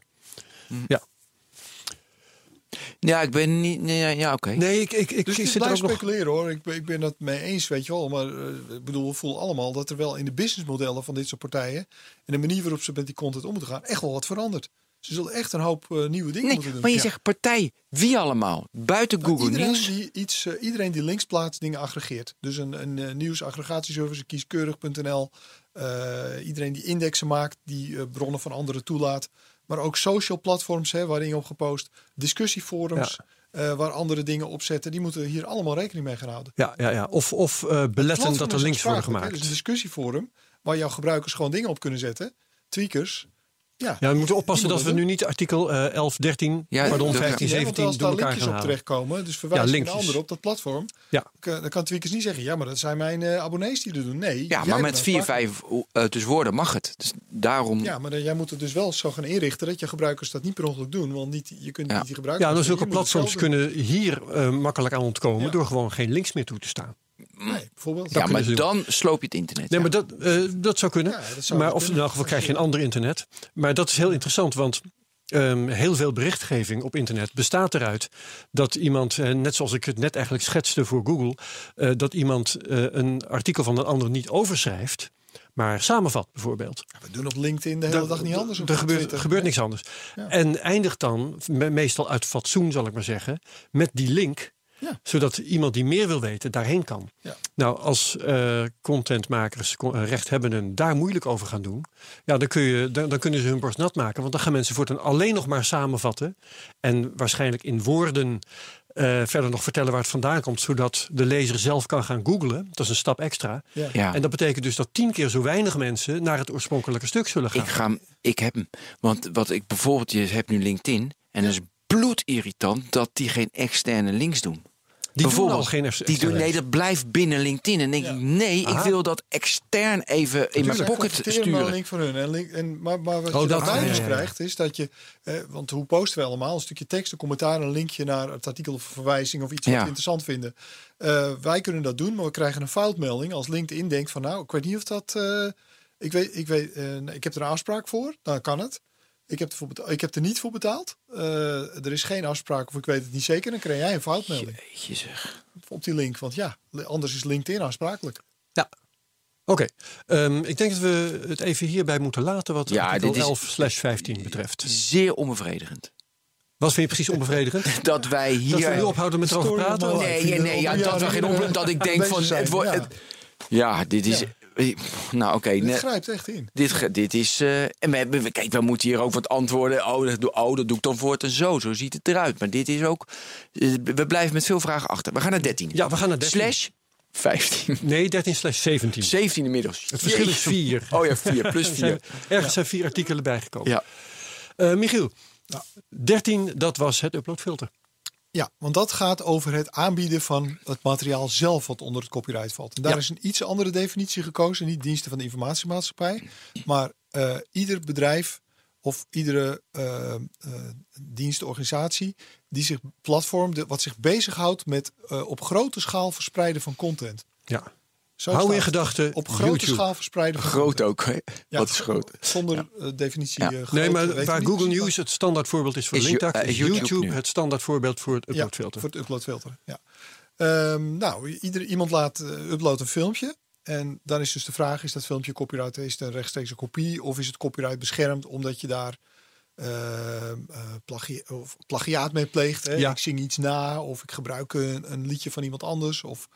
Speaker 3: Ja, ik ben niet. Nee, ja, ja oké.
Speaker 2: Nee, ik, ik, ik,
Speaker 4: Dus
Speaker 2: ik zit er
Speaker 4: blijf
Speaker 2: ook nog...
Speaker 4: speculeren hoor. Ik ben, ik ben dat mee eens, weet je wel. Maar eh, ik bedoel, we voelen allemaal dat er wel in de businessmodellen van dit soort partijen... en de manier waarop ze met die content om moeten gaan, echt wel wat verandert. Ze zullen echt een hoop eh, nieuwe dingen
Speaker 3: Nee,
Speaker 4: moeten doen.
Speaker 3: maar je
Speaker 4: Ja.
Speaker 3: zegt partij. Wie allemaal? Buiten Google
Speaker 4: iedereen? Die iets, eh, iedereen die links plaatst, dingen aggregeert. Dus een, een eh, nieuwsaggregatieservice, kieskeurig.nl. eh, iedereen die indexen maakt, die bronnen van anderen toelaat. Maar ook social platforms hè, waar dingen op gepost. Discussieforums eh, waar andere dingen op zetten. Die moeten hier allemaal rekening mee gaan houden.
Speaker 2: Ja, ja, ja. Of, of eh, beletten dat er
Speaker 4: is
Speaker 2: links worden gemaakt.
Speaker 4: Dus een discussieforum waar jouw gebruikers gewoon dingen op kunnen zetten. Tweakers. Ja,
Speaker 2: Ja, we moeten oppassen dat we nu niet artikel eh 11, 13,
Speaker 3: Ja,
Speaker 2: pardon,
Speaker 3: dat-
Speaker 2: 15,
Speaker 4: Nee, want
Speaker 2: 17
Speaker 4: als
Speaker 2: door
Speaker 4: daar
Speaker 2: elkaar
Speaker 4: linkjes
Speaker 2: gaan
Speaker 4: op terechtkomen, dus verwijs
Speaker 2: Ja,
Speaker 4: een ander op dat platform,
Speaker 2: Ja.
Speaker 4: dan kan Tweakers niet zeggen, ja, maar dat zijn mijn eh, abonnees die dat doen. Nee.
Speaker 3: Ja, maar met vier, vijf eh, dus woorden mag het. Dus daarom.
Speaker 4: Ja, maar dan, jij moet het dus wel zo gaan inrichten dat je gebruikers dat niet per ongeluk doen, want niet, je kunt
Speaker 3: Ja.
Speaker 4: niet die gebruikers...
Speaker 2: Ja, dan zulke platforms kunnen hier eh, makkelijk aan ontkomen
Speaker 4: Ja.
Speaker 2: door gewoon geen links meer toe te staan.
Speaker 4: Nee, bijvoorbeeld.
Speaker 3: ja, maar dan sloop je het internet.
Speaker 2: Nee,
Speaker 3: ja.
Speaker 2: maar dat, eh, dat zou kunnen.
Speaker 4: Ja, dat zou
Speaker 2: maar
Speaker 4: wel
Speaker 2: of in elk geval krijg je een ander internet. Maar dat is heel interessant, want ehm, heel veel berichtgeving op internet bestaat eruit dat iemand, eh, net zoals ik het net eigenlijk schetste voor Google, eh, dat iemand eh, een artikel van een ander niet overschrijft, maar samenvat bijvoorbeeld.
Speaker 4: We doen op LinkedIn de hele
Speaker 2: Da-
Speaker 4: dag niet anders.
Speaker 2: Er gebeurt, gebeurt niks anders.
Speaker 4: Ja.
Speaker 2: En eindigt dan, me- meestal uit fatsoen zal ik maar zeggen, met die link.
Speaker 4: Ja.
Speaker 2: Zodat iemand die meer wil weten daarheen kan.
Speaker 4: Ja.
Speaker 2: Nou, als eh, contentmakers, con- eh, rechthebbenden daar moeilijk over gaan doen. Ja, dan, kun je, dan, dan kunnen ze hun borst nat maken. Want dan gaan mensen voortaan alleen nog maar samenvatten. En waarschijnlijk in woorden eh, verder nog vertellen waar het vandaan komt. Zodat de lezer zelf kan gaan googlen. Dat is een stap extra.
Speaker 4: Ja.
Speaker 3: ja.
Speaker 2: En dat betekent dus dat tien keer zo weinig mensen naar het oorspronkelijke stuk zullen gaan.
Speaker 3: Ik, ga, ik heb hem. Want wat ik bijvoorbeeld, je hebt nu LinkedIn. En dat is bloedirritant dat die geen externe links doen.
Speaker 2: die doen
Speaker 3: bijvoorbeeld,
Speaker 2: al geen
Speaker 3: Die doen, nee, dat blijft binnen LinkedIn. En denk
Speaker 4: Ja.
Speaker 3: ik, nee, ik wil dat extern even in mijn pocket
Speaker 4: een
Speaker 3: sturen.
Speaker 4: link van hun. En link, en, maar, maar wat
Speaker 2: Oh,
Speaker 4: je daarbij dus
Speaker 2: ja, ja, ja.
Speaker 4: krijgt, is dat je... Eh, want hoe posten we allemaal? Een stukje tekst, een commentaar, een linkje naar het artikel of verwijzing of iets wat we interessant vinden. Eh, wij kunnen dat doen, maar we krijgen een foutmelding als LinkedIn denkt van... Nou, ik weet niet of dat... eh, ik, weet, ik, weet, eh, nee, ik heb er een afspraak voor, dan kan het. Ik heb, ervoor betaald, ik heb er niet voor betaald. Eh, er is geen afspraak of ik weet het niet zeker. Dan krijg jij een foutmelding
Speaker 3: Jeetje zeg.
Speaker 4: op die link. Want ja, anders is LinkedIn aansprakelijk.
Speaker 2: Oké, ehm, ik denk dat we het even hierbij moeten laten wat
Speaker 3: Ja,
Speaker 2: artikel
Speaker 3: dit is-
Speaker 2: 11 slash 15 betreft.
Speaker 3: Zeer onbevredigend.
Speaker 2: Wat vind je precies onbevredigend?
Speaker 3: Dat wij hier...
Speaker 2: Dat we nu ophouden met erover praten?
Speaker 3: Nee, nee, nee, ja,
Speaker 4: Ja,
Speaker 3: dat, we geen onbe- dat ik denk
Speaker 4: bezig
Speaker 3: van...
Speaker 4: zijn,
Speaker 3: Het wordt,
Speaker 4: ja.
Speaker 3: het- ja, dit is... Nou, oké.
Speaker 4: Het
Speaker 3: nee.
Speaker 4: grijpt echt in.
Speaker 3: Dit, dit is. eh, en we, we- kijk, we moeten hier ook wat antwoorden. Oh dat, doe, oh, dat doe ik dan voort en zo. Zo ziet het eruit. Maar dit is ook. eh, we blijven met veel vragen achter. We gaan naar 13.
Speaker 2: Ja, we gaan naar 13.
Speaker 3: Slash 15.
Speaker 2: Nee, 13 slash 17.
Speaker 3: 17 inmiddels.
Speaker 2: Het verschil is
Speaker 3: Jeetje.
Speaker 2: 4.
Speaker 3: Oh ja, 4 plus 4.
Speaker 2: Ergens zijn vier artikelen bijgekomen.
Speaker 3: Ja.
Speaker 2: Eh, Michiel, 13, dat was het uploadfilter.
Speaker 4: Ja, want dat gaat over het aanbieden van het materiaal zelf wat onder het copyright valt. En daar
Speaker 2: Ja.
Speaker 4: is een iets andere definitie gekozen. Niet diensten van de informatiemaatschappij, maar eh, ieder bedrijf of iedere eh eh, dienstorganisatie die zich platform, de- wat zich bezighoudt met op grote schaal verspreiden van content.
Speaker 2: Ja.
Speaker 4: Zo
Speaker 2: Hou in gedachten
Speaker 4: Op grote
Speaker 2: YouTube.
Speaker 4: schaal verspreiden van
Speaker 3: Groot ook. Hè?
Speaker 4: Ja,
Speaker 3: Wat is groot?
Speaker 4: Zonder eh, definitie.
Speaker 3: Ja.
Speaker 4: eh, groot,
Speaker 2: Nee, maar waar Google News het standaard voorbeeld is voor
Speaker 3: Is
Speaker 2: linktax,
Speaker 3: eh,
Speaker 2: is
Speaker 3: YouTube
Speaker 2: het standaard voorbeeld voor het
Speaker 4: Ja,
Speaker 2: uploadfilter.
Speaker 4: voor het uploadfilter. Ja. Ehm, nou, ieder, iemand laat eh, upload een filmpje. En dan is dus de vraag: is dat filmpje copyright? Is het een rechtstreekse kopie? Of is het copyright beschermd omdat je daar eh, eh, plagia of plagiaat mee pleegt. Hè?
Speaker 2: Ja.
Speaker 4: Ik zing iets na of ik gebruik een, een liedje van iemand anders. Of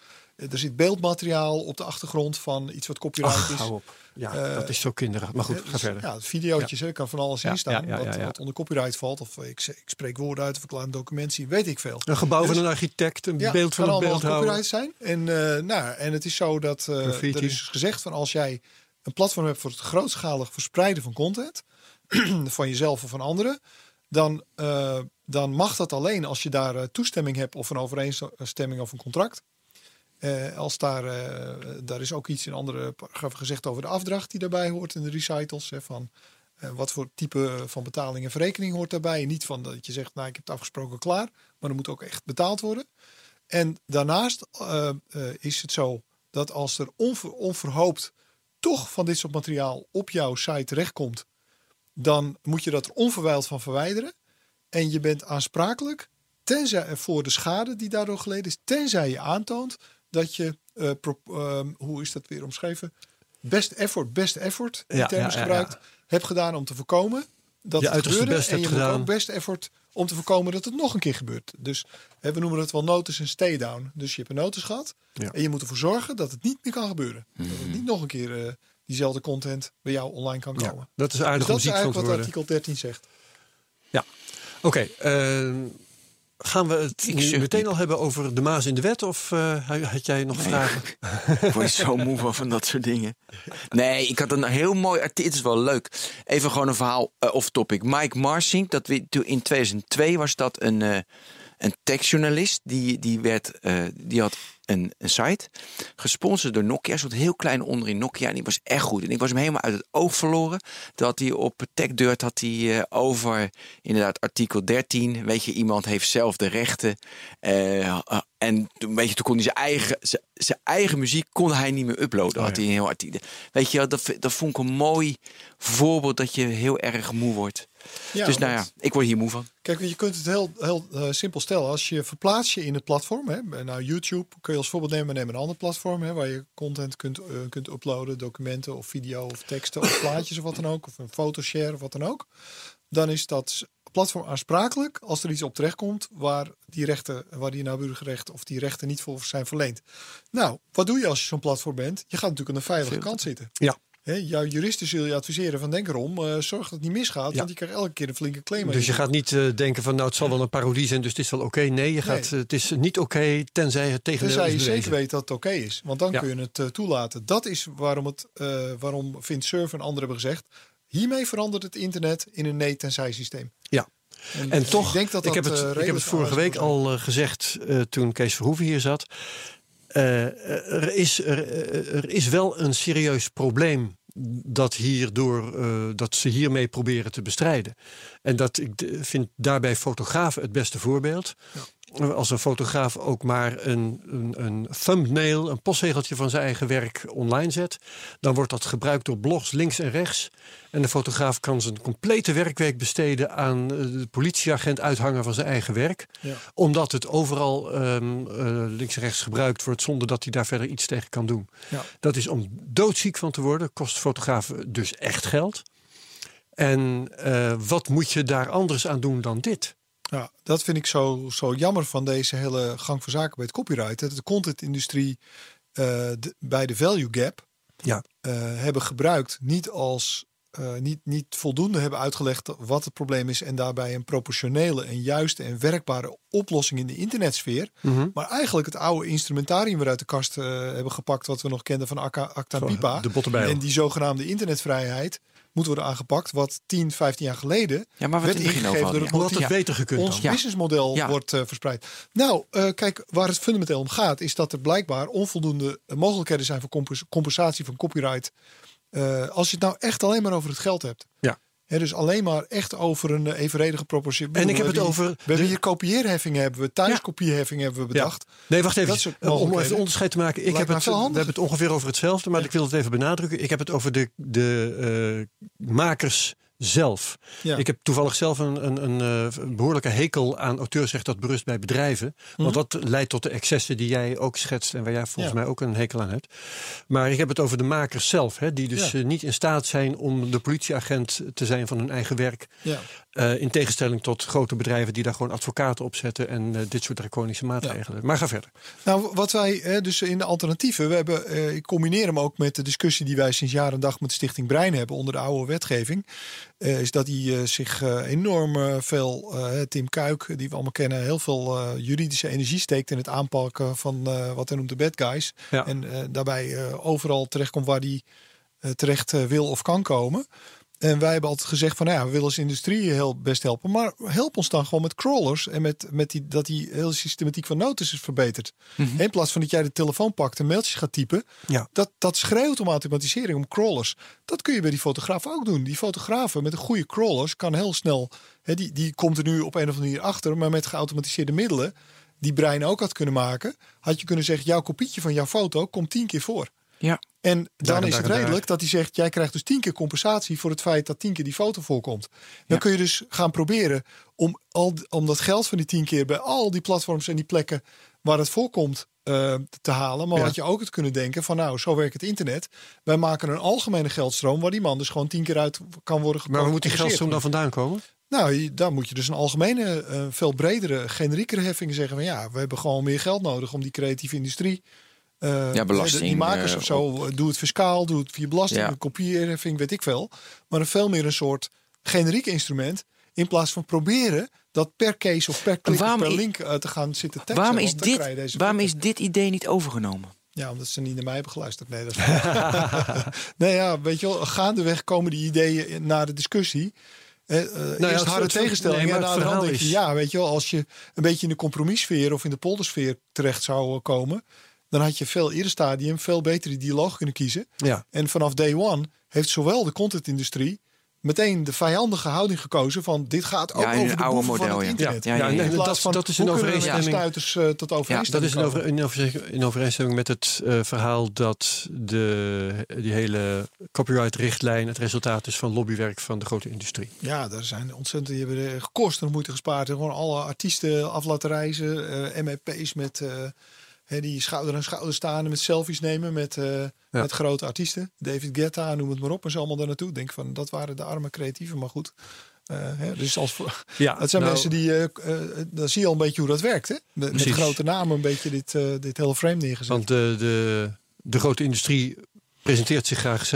Speaker 4: er zit beeldmateriaal op de achtergrond van iets wat copyright
Speaker 2: Ach,
Speaker 4: is.
Speaker 2: hou op. Ja,
Speaker 4: Eh,
Speaker 2: dat is zo kinderachtig. Maar goed, ga
Speaker 4: dus,
Speaker 2: verder.
Speaker 4: Ja, videootjes, hè, kan van alles
Speaker 2: Ja,
Speaker 4: in staan.
Speaker 2: ja, ja,
Speaker 4: wat,
Speaker 2: ja, ja.
Speaker 4: wat onder copyright valt. Of ik, ik spreek woorden uit of ik laat een document zien. Weet ik veel.
Speaker 2: Een gebouw
Speaker 4: Dus-
Speaker 2: van een architect, een
Speaker 4: Ja,
Speaker 2: beeld van een beeldhouwer.
Speaker 4: copyright zijn. En, eh, nou, en het is zo dat eh, er is gezegd van als jij een platform hebt voor het grootschalig verspreiden van content, van jezelf of van anderen, dan, dan mag dat alleen als je daar toestemming hebt of een overeenstemming of een contract. Eh, als daar, eh, daar is ook iets in andere paragrafen gezegd over de afdracht die daarbij hoort in de recitals. Hè, van eh, wat voor type van betaling en verrekening hoort daarbij. Niet van dat je zegt, nou ik heb het afgesproken klaar. Maar er moet ook echt betaald worden. En daarnaast is het zo dat als er onver- onverhoopt toch van dit soort materiaal op jouw site terechtkomt, dan moet je dat er onverwijld van verwijderen. En je bent aansprakelijk tenzij, voor de schade die daardoor geleden is, tenzij je aantoont dat je, eh, pro- ehm, hoe is dat weer omschreven? Best effort, best effort, die
Speaker 2: Ja,
Speaker 4: term
Speaker 2: ja,
Speaker 4: is
Speaker 2: ja,
Speaker 4: gebruikt,
Speaker 2: ja.
Speaker 4: hebt gedaan om te voorkomen dat
Speaker 2: Je
Speaker 4: het gebeurde.
Speaker 2: best
Speaker 4: en je moet ook best effort om te voorkomen dat het nog een keer gebeurt. Dus hè, we noemen het wel notice en stay down. Dus je hebt een notice gehad en je moet ervoor zorgen dat het niet meer kan gebeuren. Dat het niet nog een keer eh, diezelfde content bij jou online kan komen.
Speaker 2: dat is
Speaker 4: Dus
Speaker 2: aardig
Speaker 4: dat
Speaker 2: om
Speaker 4: is eigenlijk wat
Speaker 2: worden.
Speaker 4: artikel 13 zegt.
Speaker 2: Ja, oké. eh, gaan we het nu meteen al hebben over de Maas in de wet? Of eh, had jij nog vragen?
Speaker 3: Ik word zo moe van, van dat soort dingen. Nee, ik had een heel mooi artikel. Het is wel leuk. Even gewoon een verhaal eh, off topic. Mike Marsink, dat we, in 2002 was dat een, eh, een techjournalist. Die, die, werd, die had een, een site gesponsord door Nokia. Zo'n heel klein onderin Nokia. En die was echt goed. En ik was hem helemaal uit het oog verloren. Had hij op TechDirt had hij eh, over inderdaad artikel 13. Weet je, iemand heeft zelf de rechten. eh, en toen, weet je, toen kon hij zijn eigen, zijn eigen muziek kon hij niet meer uploaden. had hij heel artikel. Weet je, dat, dat vond ik een mooi voorbeeld dat je heel erg moe wordt.
Speaker 4: Ja,
Speaker 3: dus nou ja, ik word hier moe van.
Speaker 4: Kijk, je kunt het heel, heel eh, simpel stellen. Als je verplaatst je in het platform, hè, nou YouTube kun je als voorbeeld nemen, neem een ander platform hè, waar je content kunt, eh, kunt uploaden, documenten of video of teksten of plaatjes of wat dan ook, of een fotoshare of wat dan ook. Dan is dat platform aansprakelijk als er iets op terechtkomt waar die rechten, waar die naburige rechten of die rechten niet voor zijn verleend. Nou, wat doe je als je zo'n platform bent? Je gaat natuurlijk aan de veilige kant zitten.
Speaker 2: Ja.
Speaker 4: Jouw juristen zullen je adviseren van denk erom, eh, zorg dat het niet misgaat,
Speaker 2: Ja.
Speaker 4: want je krijgt elke keer een flinke claim.
Speaker 2: Dus je gaat niet eh, denken van nou het zal wel een parodie zijn, dus het is wel oké. Nee, je gaat, het is niet oké tenzij het tegendeel
Speaker 4: Tenzij je
Speaker 2: bewezen.
Speaker 4: zeker weet dat het oké is. Want dan
Speaker 2: Ja.
Speaker 4: kun je het eh, toelaten. Dat is waarom, het, waarom Vint Cerf en anderen hebben gezegd... hiermee verandert het internet in een nee-tenzij systeem.
Speaker 2: Ja.
Speaker 4: En,
Speaker 2: En toch,
Speaker 4: ik, denk dat
Speaker 2: ik, heb het,
Speaker 4: eh,
Speaker 2: ik heb het vorige week al eh, gezegd eh, toen Kees Verhoeven hier zat. Er, is, er, is wel een serieus probleem dat, hierdoor, dat ze hiermee proberen te bestrijden. En dat ik vind daarbij fotografen het beste voorbeeld. Als een fotograaf ook maar een, een, een thumbnail, een postzegeltje van zijn eigen werk online zet, dan wordt dat gebruikt door blogs links en rechts. En de fotograaf kan zijn complete werkweek besteden aan eh, de politieagent uithangen van zijn eigen werk.
Speaker 4: Ja.
Speaker 2: Omdat het overal ehm, eh, links en rechts gebruikt wordt zonder dat hij daar verder iets tegen kan doen.
Speaker 4: Ja.
Speaker 2: Dat is om doodziek van te worden, kost fotografen dus echt geld. En eh, wat moet je daar anders aan doen dan dit?
Speaker 4: Ja, dat vind ik zo, zo jammer van deze hele gang van zaken bij het copyright. Dat de contentindustrie eh, de- bij de value gap
Speaker 2: Ja.
Speaker 4: eh, hebben gebruikt niet als eh, niet, niet voldoende hebben uitgelegd wat het probleem is en daarbij een proportionele en juiste en werkbare oplossing in de internetsfeer.
Speaker 2: Mhm.
Speaker 4: Maar eigenlijk het oude instrumentarium weer uit de kast hebben gepakt wat we nog kenden van Acta, Acta
Speaker 2: Zo,
Speaker 4: Pipa.
Speaker 2: de.
Speaker 4: En die zogenaamde internetvrijheid moet worden aangepakt wat 10, 15 jaar geleden
Speaker 3: Ja, maar
Speaker 4: werd ingegeven door het motief
Speaker 2: het beter gekund
Speaker 4: ons?
Speaker 3: Ja.
Speaker 4: businessmodel
Speaker 3: Ja.
Speaker 4: wordt eh, verspreid. Nou, eh, kijk, waar het fundamenteel om gaat, is dat er blijkbaar onvoldoende mogelijkheden zijn voor compens- compensatie van copyright. Eh, als je het nou echt alleen maar over het geld hebt.
Speaker 2: Ja.
Speaker 4: Hè, dus alleen maar echt over een eh, evenredige proportie.
Speaker 2: En ik heb het over
Speaker 4: We hebben
Speaker 2: de-
Speaker 4: hier kopieerheffingen, hebben we thuiskopieerheffingen hebben we bedacht.
Speaker 2: Nee, wacht even.
Speaker 4: Soort
Speaker 2: Om even onderscheid te maken. Ik
Speaker 4: Lijkt
Speaker 2: heb het, we hebben het ongeveer over hetzelfde, maar ik wil het even benadrukken. Ik heb het over de, de eh, makers zelf.
Speaker 4: Ja.
Speaker 2: Ik heb toevallig zelf een, een, een eh, behoorlijke hekel aan auteursrecht dat berust bij bedrijven. Want dat leidt tot de excessen die jij ook schetst en waar jij volgens
Speaker 4: Mhm. Ja.
Speaker 2: mij ook een hekel aan hebt. Maar ik heb het over de makers zelf, hè, die dus
Speaker 4: Ja.
Speaker 2: eh, niet in staat zijn om de politieagent te zijn van hun eigen werk. Eh, in tegenstelling tot grote bedrijven die daar gewoon advocaten op zetten en dit soort draconische maatregelen. Maar ga verder.
Speaker 4: Nou, wat wij hè, dus in de alternatieven, we hebben, ik combineer hem ook met de discussie die wij sinds jaar en dag met de Stichting Brein hebben onder de oude wetgeving, eh, is dat hij eh, zich eh, enorm veel, Tim Kuik, die we allemaal kennen, heel veel juridische energie steekt in het aanpakken van wat hij noemt de bad guys.
Speaker 2: Ja.
Speaker 4: En daarbij overal terechtkomt waar hij terecht wil of kan komen. En wij hebben altijd gezegd van, nou ja, we willen als industrie heel best helpen. Maar help ons dan gewoon met crawlers en met, met die, dat die hele systematiek van notices verbetert. In plaats van dat jij de telefoon pakt en mailtjes gaat typen.
Speaker 2: Ja.
Speaker 4: Dat, dat schreeuwt om automatisering, om crawlers. Dat kun je bij die fotografen ook doen. Die fotografen met een goede crawlers kan heel snel... Hè, die, die komt er nu op een of andere manier achter. Maar met geautomatiseerde middelen, die brein ook had kunnen maken... had je kunnen zeggen, jouw kopietje van jouw foto komt tien keer voor.
Speaker 3: Ja.
Speaker 4: En dan is
Speaker 2: daar
Speaker 4: het
Speaker 2: daar.
Speaker 4: redelijk dat hij zegt: jij krijgt dus tien keer compensatie voor het feit dat tien keer die foto voorkomt. Dan kun je dus gaan proberen om, al, om dat geld van die tien keer bij al die platforms en die plekken waar het voorkomt eh, te halen. Maar
Speaker 2: Ja.
Speaker 4: had je ook het kunnen denken: van nou, zo werkt het internet. Wij maken een algemene geldstroom waar die man dus gewoon tien keer uit kan worden
Speaker 2: Maar waar moet die geldstroom dan vandaan komen?
Speaker 4: Nou, dan moet je dus een algemene, eh, veel bredere, generiekere heffing zeggen van ja, we hebben gewoon meer geld nodig om die creatieve industrie. Eh,
Speaker 3: Ja, belasting,
Speaker 4: Die makers
Speaker 3: eh,
Speaker 4: of zo, eh, doe het fiscaal, doe het via belasting,
Speaker 3: Ja.
Speaker 4: een kopieerheffing, weet ik veel. Maar een veel meer een soort generiek instrument. In plaats van proberen dat per case of per klik of per link te gaan zitten teksten.
Speaker 3: Waarom is, dit, waarom is dit idee niet overgenomen?
Speaker 4: Ja, omdat ze niet naar mij hebben geluisterd. Nee, dat is nee, ja, weet je wel, gaandeweg komen die ideeën naar de discussie. Eh,
Speaker 2: ja,
Speaker 4: eerst
Speaker 2: het-
Speaker 4: harde
Speaker 2: het-
Speaker 4: tegenstellingen.
Speaker 2: nee, maar
Speaker 4: en
Speaker 2: verhaal
Speaker 4: denk je, ja, weet je wel, als je een beetje in de compromissfeer of in de poldersfeer terecht zou komen, dan had je veel eerder stadium veel beter die dialoog kunnen kiezen.
Speaker 2: Ja.
Speaker 4: En vanaf day one heeft zowel de contentindustrie meteen de vijandige houding gekozen van dit gaat ook
Speaker 3: Ja,
Speaker 4: over
Speaker 3: een
Speaker 4: de
Speaker 3: oude
Speaker 4: boeven van
Speaker 3: model,
Speaker 4: het
Speaker 3: ja.
Speaker 4: internet.
Speaker 3: Ja, ja, ja,
Speaker 4: In plaats
Speaker 2: Dat-
Speaker 4: van,
Speaker 2: dat is
Speaker 4: kunnen we met de
Speaker 2: overeenstemming-
Speaker 4: stuiters eh, tot overeenstemming
Speaker 2: Dat is over, in, over- in overeenstemming met het eh, verhaal dat de, die hele copyright-richtlijn het resultaat is van lobbywerk van de grote industrie.
Speaker 4: Ja, daar zijn ontzettend. Die hebben gekost en moeite gespaard. En gewoon alle artiesten af laten reizen. eh MEP's met hè, die schouder aan schouder staan en met selfies nemen met, eh, met grote artiesten. David Guetta, noem het maar op. En zo allemaal daar naartoe. Denk van dat waren de arme creatieven, maar goed. Eh, hè, dus als voor-
Speaker 2: Ja,
Speaker 4: het zijn
Speaker 2: nou,
Speaker 4: mensen die. eh, dan zie je al een beetje hoe dat werkt. Hè? Met, met grote namen een beetje dit, dit hele frame neergezet.
Speaker 2: Want de, de, de grote industrie presenteert zich graag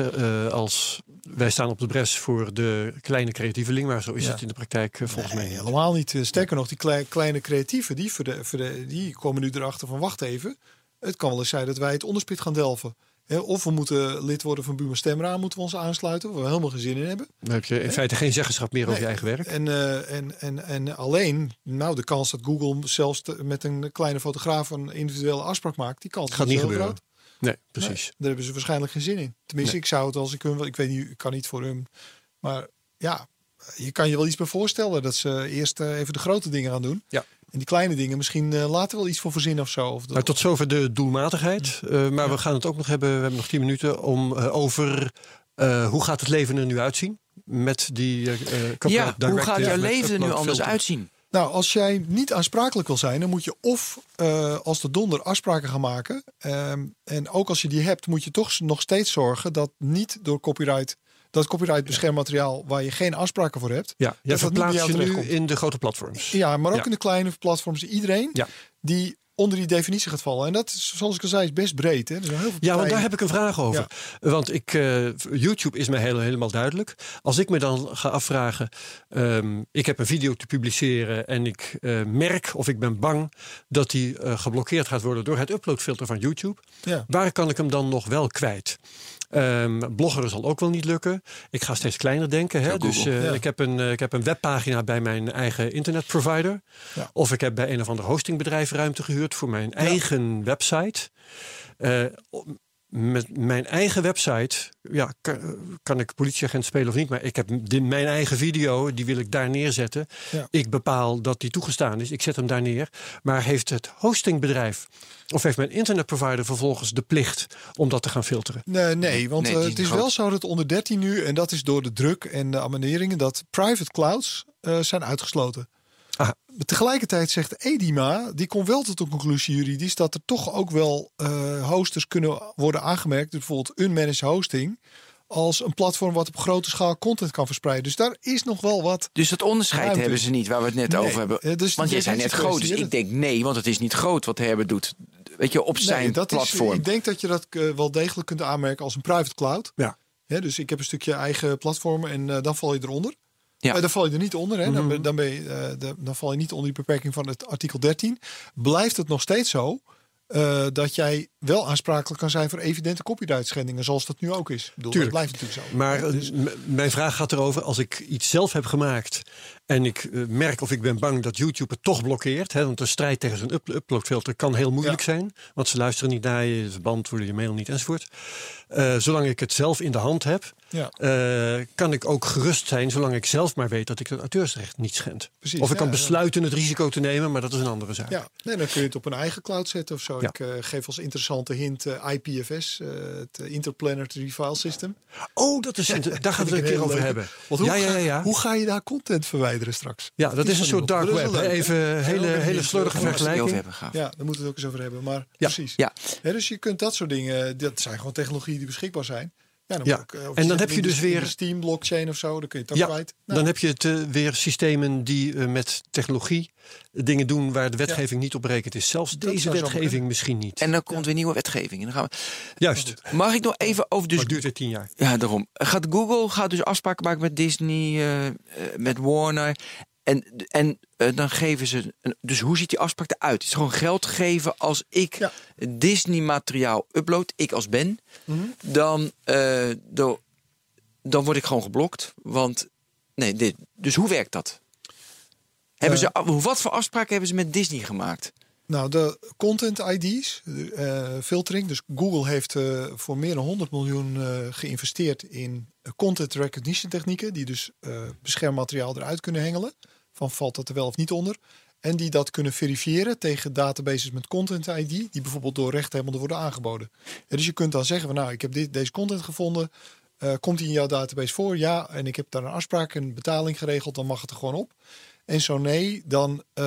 Speaker 2: als wij staan op de bres voor de kleine creatieveling, maar zo is
Speaker 4: Ja.
Speaker 2: het in de praktijk eh, volgens
Speaker 4: Nee,
Speaker 2: mij.
Speaker 4: helemaal niet. Eh, Sterker nog, die klei- kleine creatieven, die, voor de, voor de, die komen nu erachter van wacht even. Het kan wel eens zijn dat wij het onderspit gaan delven. Of we moeten lid worden van Buma Stemra, moeten we ons aansluiten, waar we helemaal geen zin in hebben.
Speaker 2: Dan heb je in feite geen zeggenschap meer over je eigen werk.
Speaker 4: En, eh, en, en, en alleen, nou, de kans dat Google zelfs te- met een kleine fotograaf een individuele afspraak maakt, die kans
Speaker 2: gaat niet
Speaker 4: heel
Speaker 2: gebeuren.
Speaker 4: groot.
Speaker 2: Nee,
Speaker 4: Nee,
Speaker 2: precies.
Speaker 4: daar hebben ze waarschijnlijk geen zin in. Tenminste,
Speaker 2: Nee.
Speaker 4: ik zou het als ik hun, ik weet niet, ik kan niet voor hun, maar ja, je kan je wel iets bij voorstellen dat ze eerst eh, even de grote dingen gaan doen.
Speaker 2: Ja.
Speaker 4: En die kleine dingen misschien eh, later wel iets voor verzinnen of zo. Of dat-
Speaker 2: Nou, tot zover de doelmatigheid. Eh, maar we gaan het ook nog hebben, we hebben nog tien minuten, om eh, over eh, hoe gaat het leven er nu uitzien? Met die eh eh,
Speaker 3: Ja, hoe gaat jouw leven er nu anders
Speaker 2: filter.
Speaker 3: uitzien?
Speaker 4: Nou, als jij niet aansprakelijk wil zijn, dan moet je of eh, als de donder afspraken gaan maken. Ehm, en ook als je die hebt, moet je toch nog steeds zorgen dat niet door copyright, dat copyright beschermd materiaal waar je geen afspraken voor hebt.
Speaker 2: Ja,
Speaker 4: dat dat
Speaker 2: verplaatst je nu in de grote platforms.
Speaker 4: Ja, maar ook
Speaker 2: Ja.
Speaker 4: in de kleine platforms. Iedereen
Speaker 2: Ja.
Speaker 4: die onder die definitie gaat vallen. En dat is, zoals ik al zei, is best breed. Hè? Er zijn heel veel
Speaker 2: Ja, want daar heb ik een vraag over. Want ik, eh, YouTube is mij heel, helemaal duidelijk. Als ik me dan ga afvragen, ehm, ik heb een video te publiceren en ik eh, merk of ik ben bang dat die eh, geblokkeerd gaat worden door het uploadfilter van YouTube.
Speaker 4: Ja.
Speaker 2: Waar kan ik hem dan nog wel kwijt? Ehm bloggeren zal ook wel niet lukken. Ik ga steeds kleiner denken. Hè? Dus eh,
Speaker 4: Ja.
Speaker 2: ik, heb een, eh, ik heb een webpagina bij mijn eigen internetprovider.
Speaker 4: Ja.
Speaker 2: Of ik heb bij een of ander hostingbedrijf ruimte gehuurd voor mijn eigen website. Eh, met mijn eigen website, ja, kan, kan ik politieagent spelen of niet, maar ik heb mijn eigen video, die wil ik daar neerzetten.
Speaker 4: Ja.
Speaker 2: Ik bepaal dat die toegestaan is, ik zet hem daar neer. Maar heeft het hostingbedrijf of heeft mijn internetprovider vervolgens de plicht om dat te gaan filteren?
Speaker 4: Nee, nee want
Speaker 3: Nee,
Speaker 4: eh, het is
Speaker 3: groot.
Speaker 4: wel zo dat onder 13 nu, en dat is door de druk en de abonneringen, dat private clouds eh, zijn uitgesloten.
Speaker 2: Ah.
Speaker 4: Tegelijkertijd zegt Edima, die komt wel tot de conclusie juridisch, dat er toch ook wel eh, hosters kunnen worden aangemerkt, dus bijvoorbeeld unmanaged hosting, als een platform wat op grote schaal content kan verspreiden. Dus daar is nog wel wat.
Speaker 3: Dus dat onderscheid
Speaker 4: Ruimte.
Speaker 3: hebben ze niet, waar we het net
Speaker 4: Nee,
Speaker 3: over hebben.
Speaker 4: eh, dus
Speaker 3: want jij zei net groot, dus ik denk nee, want het is niet groot wat Herbert doet. Weet je, op zijn
Speaker 4: Nee, dat is,
Speaker 3: platform.
Speaker 4: ik denk dat je dat eh, wel degelijk kunt aanmerken als een private cloud.
Speaker 2: Ja.
Speaker 4: Ja, dus ik heb een stukje eigen platform en eh, dan val je eronder.
Speaker 3: Ja.
Speaker 4: Dan val je er niet onder. Hè?
Speaker 2: Mhm.
Speaker 4: dan, dan, ben je, eh, dan val je niet onder die beperking van het artikel 13. Blijft het nog steeds zo eh, dat jij wel aansprakelijk kan zijn voor evidente copyright schendingen, zoals dat nu ook is. Ik bedoel, dat
Speaker 2: Tuurlijk.
Speaker 4: blijft natuurlijk zo.
Speaker 2: Maar eh,
Speaker 4: Dus-
Speaker 2: mijn vraag gaat erover, als ik iets zelf heb gemaakt en ik merk of ik ben bang dat YouTube het toch blokkeert, hè, want de strijd tegen zo'n up uploadfilter kan heel moeilijk zijn, want ze luisteren niet naar je, ze beantwoorden je mail niet enzovoort. Eh, zolang ik het zelf in de hand heb,
Speaker 4: ja,
Speaker 2: eh, kan ik ook gerust zijn, zolang ik zelf maar weet dat ik het auteursrecht niet schend.
Speaker 4: Precies,
Speaker 2: of ik kan
Speaker 4: ja,
Speaker 2: besluiten het risico te nemen, maar dat is een andere zaak.
Speaker 4: ja. Nee, dan kun je het op een eigen cloud zetten of zo.
Speaker 2: Ja.
Speaker 4: Ik eh, geef als interessante hint eh, IPFS, het Interplanetary File System.
Speaker 2: Oh, dat is, daar gaan we het een keer over
Speaker 4: leuk.
Speaker 2: hebben.
Speaker 4: Want hoe,
Speaker 2: ja, ja, ja, ja.
Speaker 4: Ga, hoe ga je daar content verwijderen straks?
Speaker 2: ja, dat is een soort dark web.
Speaker 4: leuk?
Speaker 2: Even hele, hele slordige vergelijking.
Speaker 4: Ja, daar moeten we het ook eens over hebben. Maar
Speaker 2: Ja.
Speaker 4: precies.
Speaker 3: Ja.
Speaker 4: Hè, dus je kunt dat soort dingen, dat zijn gewoon technologieën die beschikbaar zijn. Ja, dan
Speaker 2: Ja.
Speaker 4: moet ik, eh, of
Speaker 2: En dan heb je dus weer-
Speaker 4: Steam blockchain of zo, dan kun je het ook
Speaker 2: Ja,
Speaker 4: kwijt. Nou,
Speaker 2: Dan heb je het, eh, weer systemen die eh, met technologie dingen doen waar de wetgeving niet op berekend is. Zelfs
Speaker 4: Dat
Speaker 2: deze wetgeving misschien niet.
Speaker 3: En dan komt weer nieuwe wetgeving. En dan gaan we...
Speaker 2: Juist,
Speaker 3: Mag ik nog even over... Dus
Speaker 2: het duurt weer tien jaar.
Speaker 3: Ja, daarom. Gaat Google gaat dus afspraken maken met Disney, met Warner. En, en eh, dan geven ze. Een, dus hoe ziet die afspraak eruit? Het is gewoon geld geven als ik
Speaker 4: Ja.
Speaker 3: Disney-materiaal upload, ik als Ben.
Speaker 4: Mhm.
Speaker 3: Dan, eh, dan, dan word ik gewoon geblokt. Want. Nee, dit. Dus hoe werkt dat? Hebben
Speaker 4: Eh.
Speaker 3: ze, wat voor afspraken hebben ze met Disney gemaakt?
Speaker 4: Nou, de content ID's, eh filtering. Dus Google heeft voor meer dan 100 miljoen geïnvesteerd in content recognition technieken. Die dus beschermmateriaal eruit kunnen hengelen. Van valt dat er wel of niet onder. En die dat kunnen verifiëren tegen databases met content ID. Die bijvoorbeeld door rechthebbenden worden aangeboden. Dus je kunt dan zeggen van nou, ik heb dit, deze content gevonden. Eh, komt die in jouw database voor? Ja. En ik heb daar een afspraak en betaling geregeld. Dan mag het er gewoon op. En zo nee, dan eh,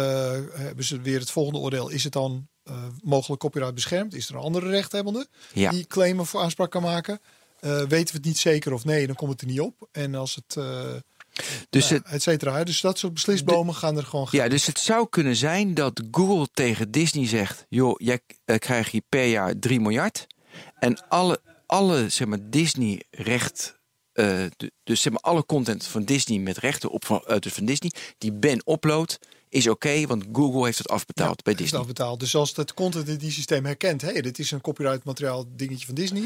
Speaker 4: hebben ze weer het volgende oordeel. Is het dan eh, mogelijk copyright beschermd? Is er een andere rechthebbende
Speaker 3: Ja.
Speaker 4: die claimen voor aanspraak kan maken? Weten we het niet zeker of nee, dan komt het er niet op. En als het,
Speaker 3: Dus
Speaker 4: nou,
Speaker 3: het,
Speaker 4: et cetera. Dus dat soort beslisbomen gaan er gewoon
Speaker 3: Ja, dus het zou kunnen zijn dat Google tegen Disney zegt: joh, jij eh, krijgt hier per jaar 3 miljard. En alle, alle zeg maar, Disney-recht. eh, dus zeg maar alle content van Disney met rechten op van, dus van Disney, die Ben upload, is oké, want Google heeft het afbetaald bij
Speaker 4: is
Speaker 3: Disney.
Speaker 4: afbetaald. Dus als het content ID systeem herkent, hé, hey, dit is een copyright materiaal dingetje van Disney.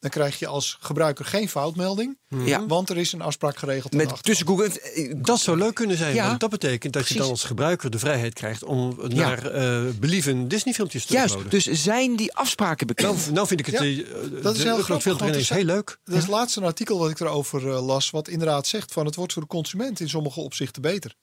Speaker 4: Dan krijg je als gebruiker geen foutmelding.
Speaker 3: Ja.
Speaker 4: Want er is een afspraak geregeld.
Speaker 3: Met tussen Google en
Speaker 2: Dat zou leuk kunnen zijn,
Speaker 3: Ja,
Speaker 2: want dat betekent dat je dan als gebruiker de vrijheid krijgt om
Speaker 3: Ja.
Speaker 2: naar eh believen Disney-filmpjes te
Speaker 3: Juist,
Speaker 2: uploaden.
Speaker 3: dus zijn die afspraken bekend?
Speaker 2: Nou, nou vind ik het
Speaker 4: Ja,
Speaker 2: eh,
Speaker 4: dat is
Speaker 2: de
Speaker 4: heel grappig,
Speaker 2: ineens
Speaker 4: er
Speaker 2: heel leuk.
Speaker 4: Dat is het laatste artikel wat ik erover eh, las, wat inderdaad zegt van het wordt voor de consument in sommige opzichten beter.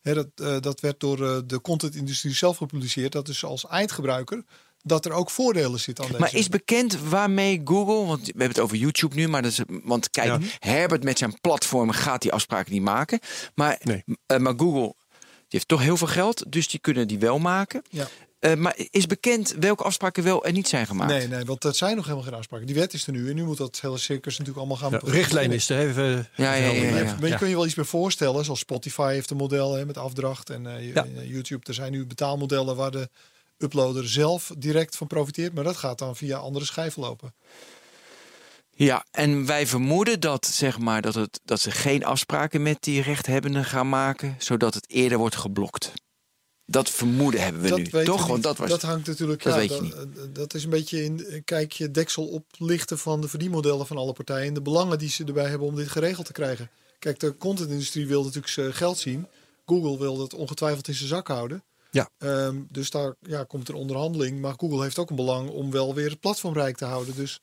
Speaker 4: Hè, dat, eh, dat werd door de contentindustrie zelf gepubliceerd. Dat dus als eindgebruiker dat er ook voordelen zitten aan deze.
Speaker 3: Maar is bekend waarmee Google, want we hebben het over YouTube nu, maar dat is, want kijk,
Speaker 2: Ja.
Speaker 3: Herbert met zijn platformen gaat die afspraken niet maken. Maar,
Speaker 2: Nee.
Speaker 3: eh, maar Google die heeft toch heel veel geld, dus die kunnen die wel maken.
Speaker 4: Ja.
Speaker 3: Eh, maar is bekend welke afspraken wel en niet zijn gemaakt?
Speaker 4: Nee, nee, want dat zijn nog helemaal geen afspraken. Die wet is er nu en nu moet dat hele circus natuurlijk allemaal gaan.
Speaker 2: Ja, richtlijn is er. Even,
Speaker 3: Ja, ja, ja, ja, ja.
Speaker 4: Maar je kun je wel iets meer voorstellen, zoals Spotify heeft een model hè, met afdracht en
Speaker 2: Ja.
Speaker 4: eh, YouTube. Er zijn nu betaalmodellen waar de uploader zelf direct van profiteert, maar dat gaat dan via andere schijven lopen.
Speaker 3: Ja, en wij vermoeden dat, zeg maar, dat, het, dat ze geen afspraken met die rechthebbenden gaan maken, zodat het eerder wordt geblokt. Dat vermoeden hebben we
Speaker 4: dat
Speaker 3: nu, toch? Want dat was.
Speaker 4: dat hangt natuurlijk.
Speaker 3: dat
Speaker 4: ja,
Speaker 3: weet je
Speaker 4: dat,
Speaker 3: niet.
Speaker 4: eh, dat is een beetje in kijk je deksel oplichten van de verdienmodellen van alle partijen en de belangen die ze erbij hebben om dit geregeld te krijgen. Kijk, de contentindustrie wil natuurlijk zijn geld zien. Google wil dat ongetwijfeld in zijn zak houden.
Speaker 2: Ja.
Speaker 4: Ehm, dus daar ja, komt er onderhandeling. Maar Google heeft ook een belang om wel weer het platform rijk te houden. Dus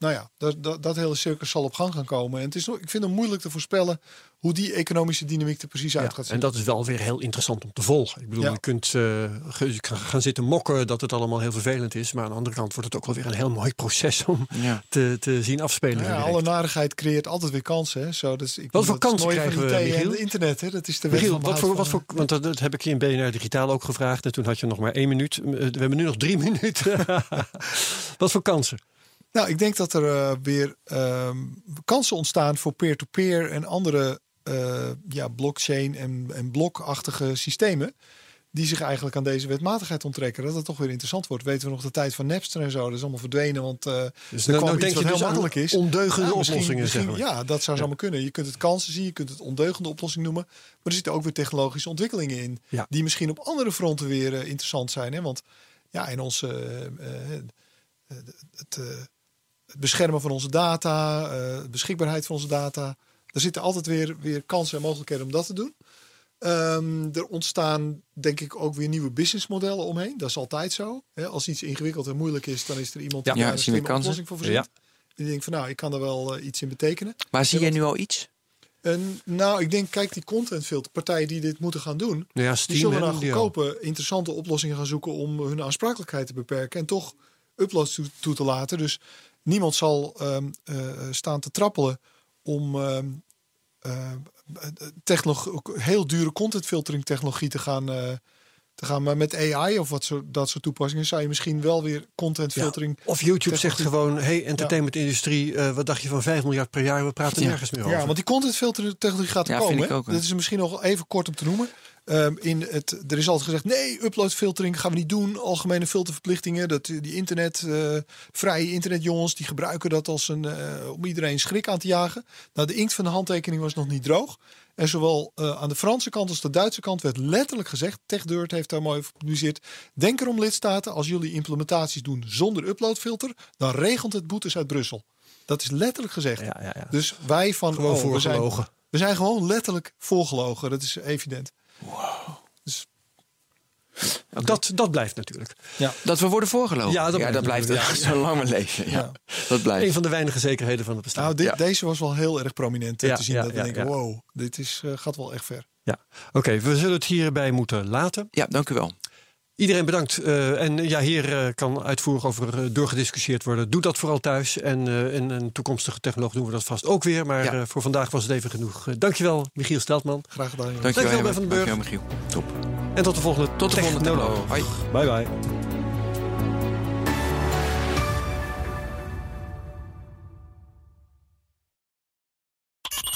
Speaker 4: nou ja, dat, dat, dat hele circus zal op gang gaan komen. En het is, nog- ik vind het moeilijk te voorspellen hoe die economische dynamiek er precies uit
Speaker 2: Ja,
Speaker 4: gaat zien.
Speaker 2: en dat is wel weer heel interessant om te volgen. Ik bedoel,
Speaker 4: Ja.
Speaker 2: je kunt eh, gaan zitten mokken dat het allemaal heel vervelend is. Maar aan de andere kant wordt het ook wel weer een heel mooi proces om
Speaker 3: Ja.
Speaker 2: te, te zien afspelen.
Speaker 4: Nou ja, alle narigheid creëert altijd weer kansen. Hè? Zo, dus ik
Speaker 2: Wat voor kansen krijgen we, Michiel?
Speaker 4: het internet. Hè? Dat is de wet
Speaker 2: Michiel,
Speaker 4: van
Speaker 2: wat voor, wat voor, want dat, dat heb ik je in BNR Digitaal ook gevraagd. En toen had je nog maar één minuut. Eh, We hebben nu nog drie minuten. wat voor kansen?
Speaker 4: Nou, ik denk dat er eh, weer ehm, kansen ontstaan voor peer-to-peer en andere eh, ja, blockchain en, en blokachtige systemen. Die zich eigenlijk aan deze wetmatigheid onttrekken. Dat het toch weer interessant wordt. Weten we nog de tijd van Napster en zo. Dat is allemaal verdwenen. Want
Speaker 2: Dus
Speaker 4: er
Speaker 2: nou,
Speaker 4: kwam
Speaker 2: nou denk
Speaker 4: iets
Speaker 2: je
Speaker 4: wat
Speaker 2: dus
Speaker 4: heel
Speaker 2: aan
Speaker 4: makkelijk is.
Speaker 2: ondeugende
Speaker 4: Ja, misschien-
Speaker 2: oplossingen,
Speaker 4: misschien-
Speaker 2: zeg maar.
Speaker 4: Ja, dat zou zomaar kunnen. Je kunt het kansen zien, je kunt het ondeugende oplossing noemen. Maar er zitten ook weer technologische ontwikkelingen in.
Speaker 2: Ja.
Speaker 4: Die misschien op andere fronten weer interessant zijn. Hè? Want ja, in onze, het, het beschermen van onze data, eh, beschikbaarheid van onze data. Er zitten altijd weer, weer kansen en mogelijkheden om dat te doen. Ehm, er ontstaan denk ik ook weer nieuwe businessmodellen omheen. Dat is altijd zo. Als iets ingewikkeld en moeilijk is, dan is er iemand
Speaker 2: Ja,
Speaker 4: die
Speaker 3: ja,
Speaker 4: een oplossing voor verzint. En die denkt van nou, ik kan er wel eh, iets in betekenen.
Speaker 3: Maar zie
Speaker 4: Ja,
Speaker 3: jij nu al iets?
Speaker 4: En nou, ik denk, kijk, die contentfilter, partijen die dit moeten gaan doen,
Speaker 2: ja,
Speaker 4: die zullen naar goedkope, interessante oplossingen gaan zoeken om hun aansprakelijkheid te beperken en toch uploads toe, toe te laten. Dus niemand zal ehm, eh, staan te trappelen om ehm, eh, technolog- heel dure contentfiltering technologie te gaan, eh, te gaan. Maar met AI of wat zo, dat soort toepassingen zou je misschien wel weer contentfiltering.
Speaker 2: Ja, Of YouTube zegt gewoon: hey, entertainmentindustrie, eh, wat dacht je van 5 miljard per jaar? We praten
Speaker 3: Ja.
Speaker 2: nergens meer over.
Speaker 4: Ja, want die contentfiltering technologie gaat er
Speaker 3: Ja,
Speaker 4: komen.
Speaker 3: vind ik
Speaker 4: hè?
Speaker 3: ook, hè.
Speaker 4: Dat is misschien nog even kort om te noemen. Ehm, in het, er is altijd gezegd, nee, uploadfiltering gaan we niet doen. Algemene filterverplichtingen. Dat, die internet, eh, vrije internetjongens, die gebruiken dat als een, eh, om iedereen schrik aan te jagen. Nou, de inkt van de handtekening was nog niet droog. En zowel eh, aan de Franse kant als de Duitse kant werd letterlijk gezegd, TechDirt heeft daar mooi over gepubliceerd, denk erom lidstaten, als jullie implementaties doen zonder uploadfilter, dan regent het boetes uit Brussel. Dat is letterlijk gezegd.
Speaker 2: Ja, ja, ja.
Speaker 4: Dus wij van
Speaker 2: Gewoon
Speaker 4: oh, we zijn, we zijn gewoon letterlijk voorgelogen. Dat is evident.
Speaker 2: Dat, dat blijft natuurlijk.
Speaker 3: Dat we worden voorgelopen.
Speaker 2: Ja, dat blijft
Speaker 3: blijft
Speaker 2: natuurlijk,
Speaker 3: zo lang mijn leven. Ja,
Speaker 4: Ja.
Speaker 3: dat blijft.
Speaker 2: Een van de weinige zekerheden van het bestaan.
Speaker 4: Nou, dit,
Speaker 3: Ja.
Speaker 4: deze was wel heel erg prominent
Speaker 2: Ja,
Speaker 4: te zien.
Speaker 2: ja,
Speaker 4: dat we
Speaker 2: ja,
Speaker 4: denken,
Speaker 2: ja.
Speaker 4: wow, dit is, eh, gaat wel echt ver.
Speaker 2: Ja. Oké, we zullen het hierbij moeten laten.
Speaker 3: Ja, dank u wel.
Speaker 2: Iedereen bedankt. eh, en ja, hier eh, kan uitvoerig over uh, doorgediscussieerd worden. Doe dat vooral thuis. En uh, in een toekomstige technoloog doen we dat vast ook weer. Maar
Speaker 3: Ja.
Speaker 2: uh, voor vandaag was het even genoeg. Uh, dankjewel, Michiel Steltman.
Speaker 4: Graag gedaan.
Speaker 3: Dankjewel,
Speaker 2: Dankjewel, Ben van den Burg.
Speaker 3: Dankjewel, Michiel. Top.
Speaker 2: En tot de volgende
Speaker 3: Tot de volgende
Speaker 2: Technoloog.
Speaker 3: Hoi.
Speaker 2: Bye bye.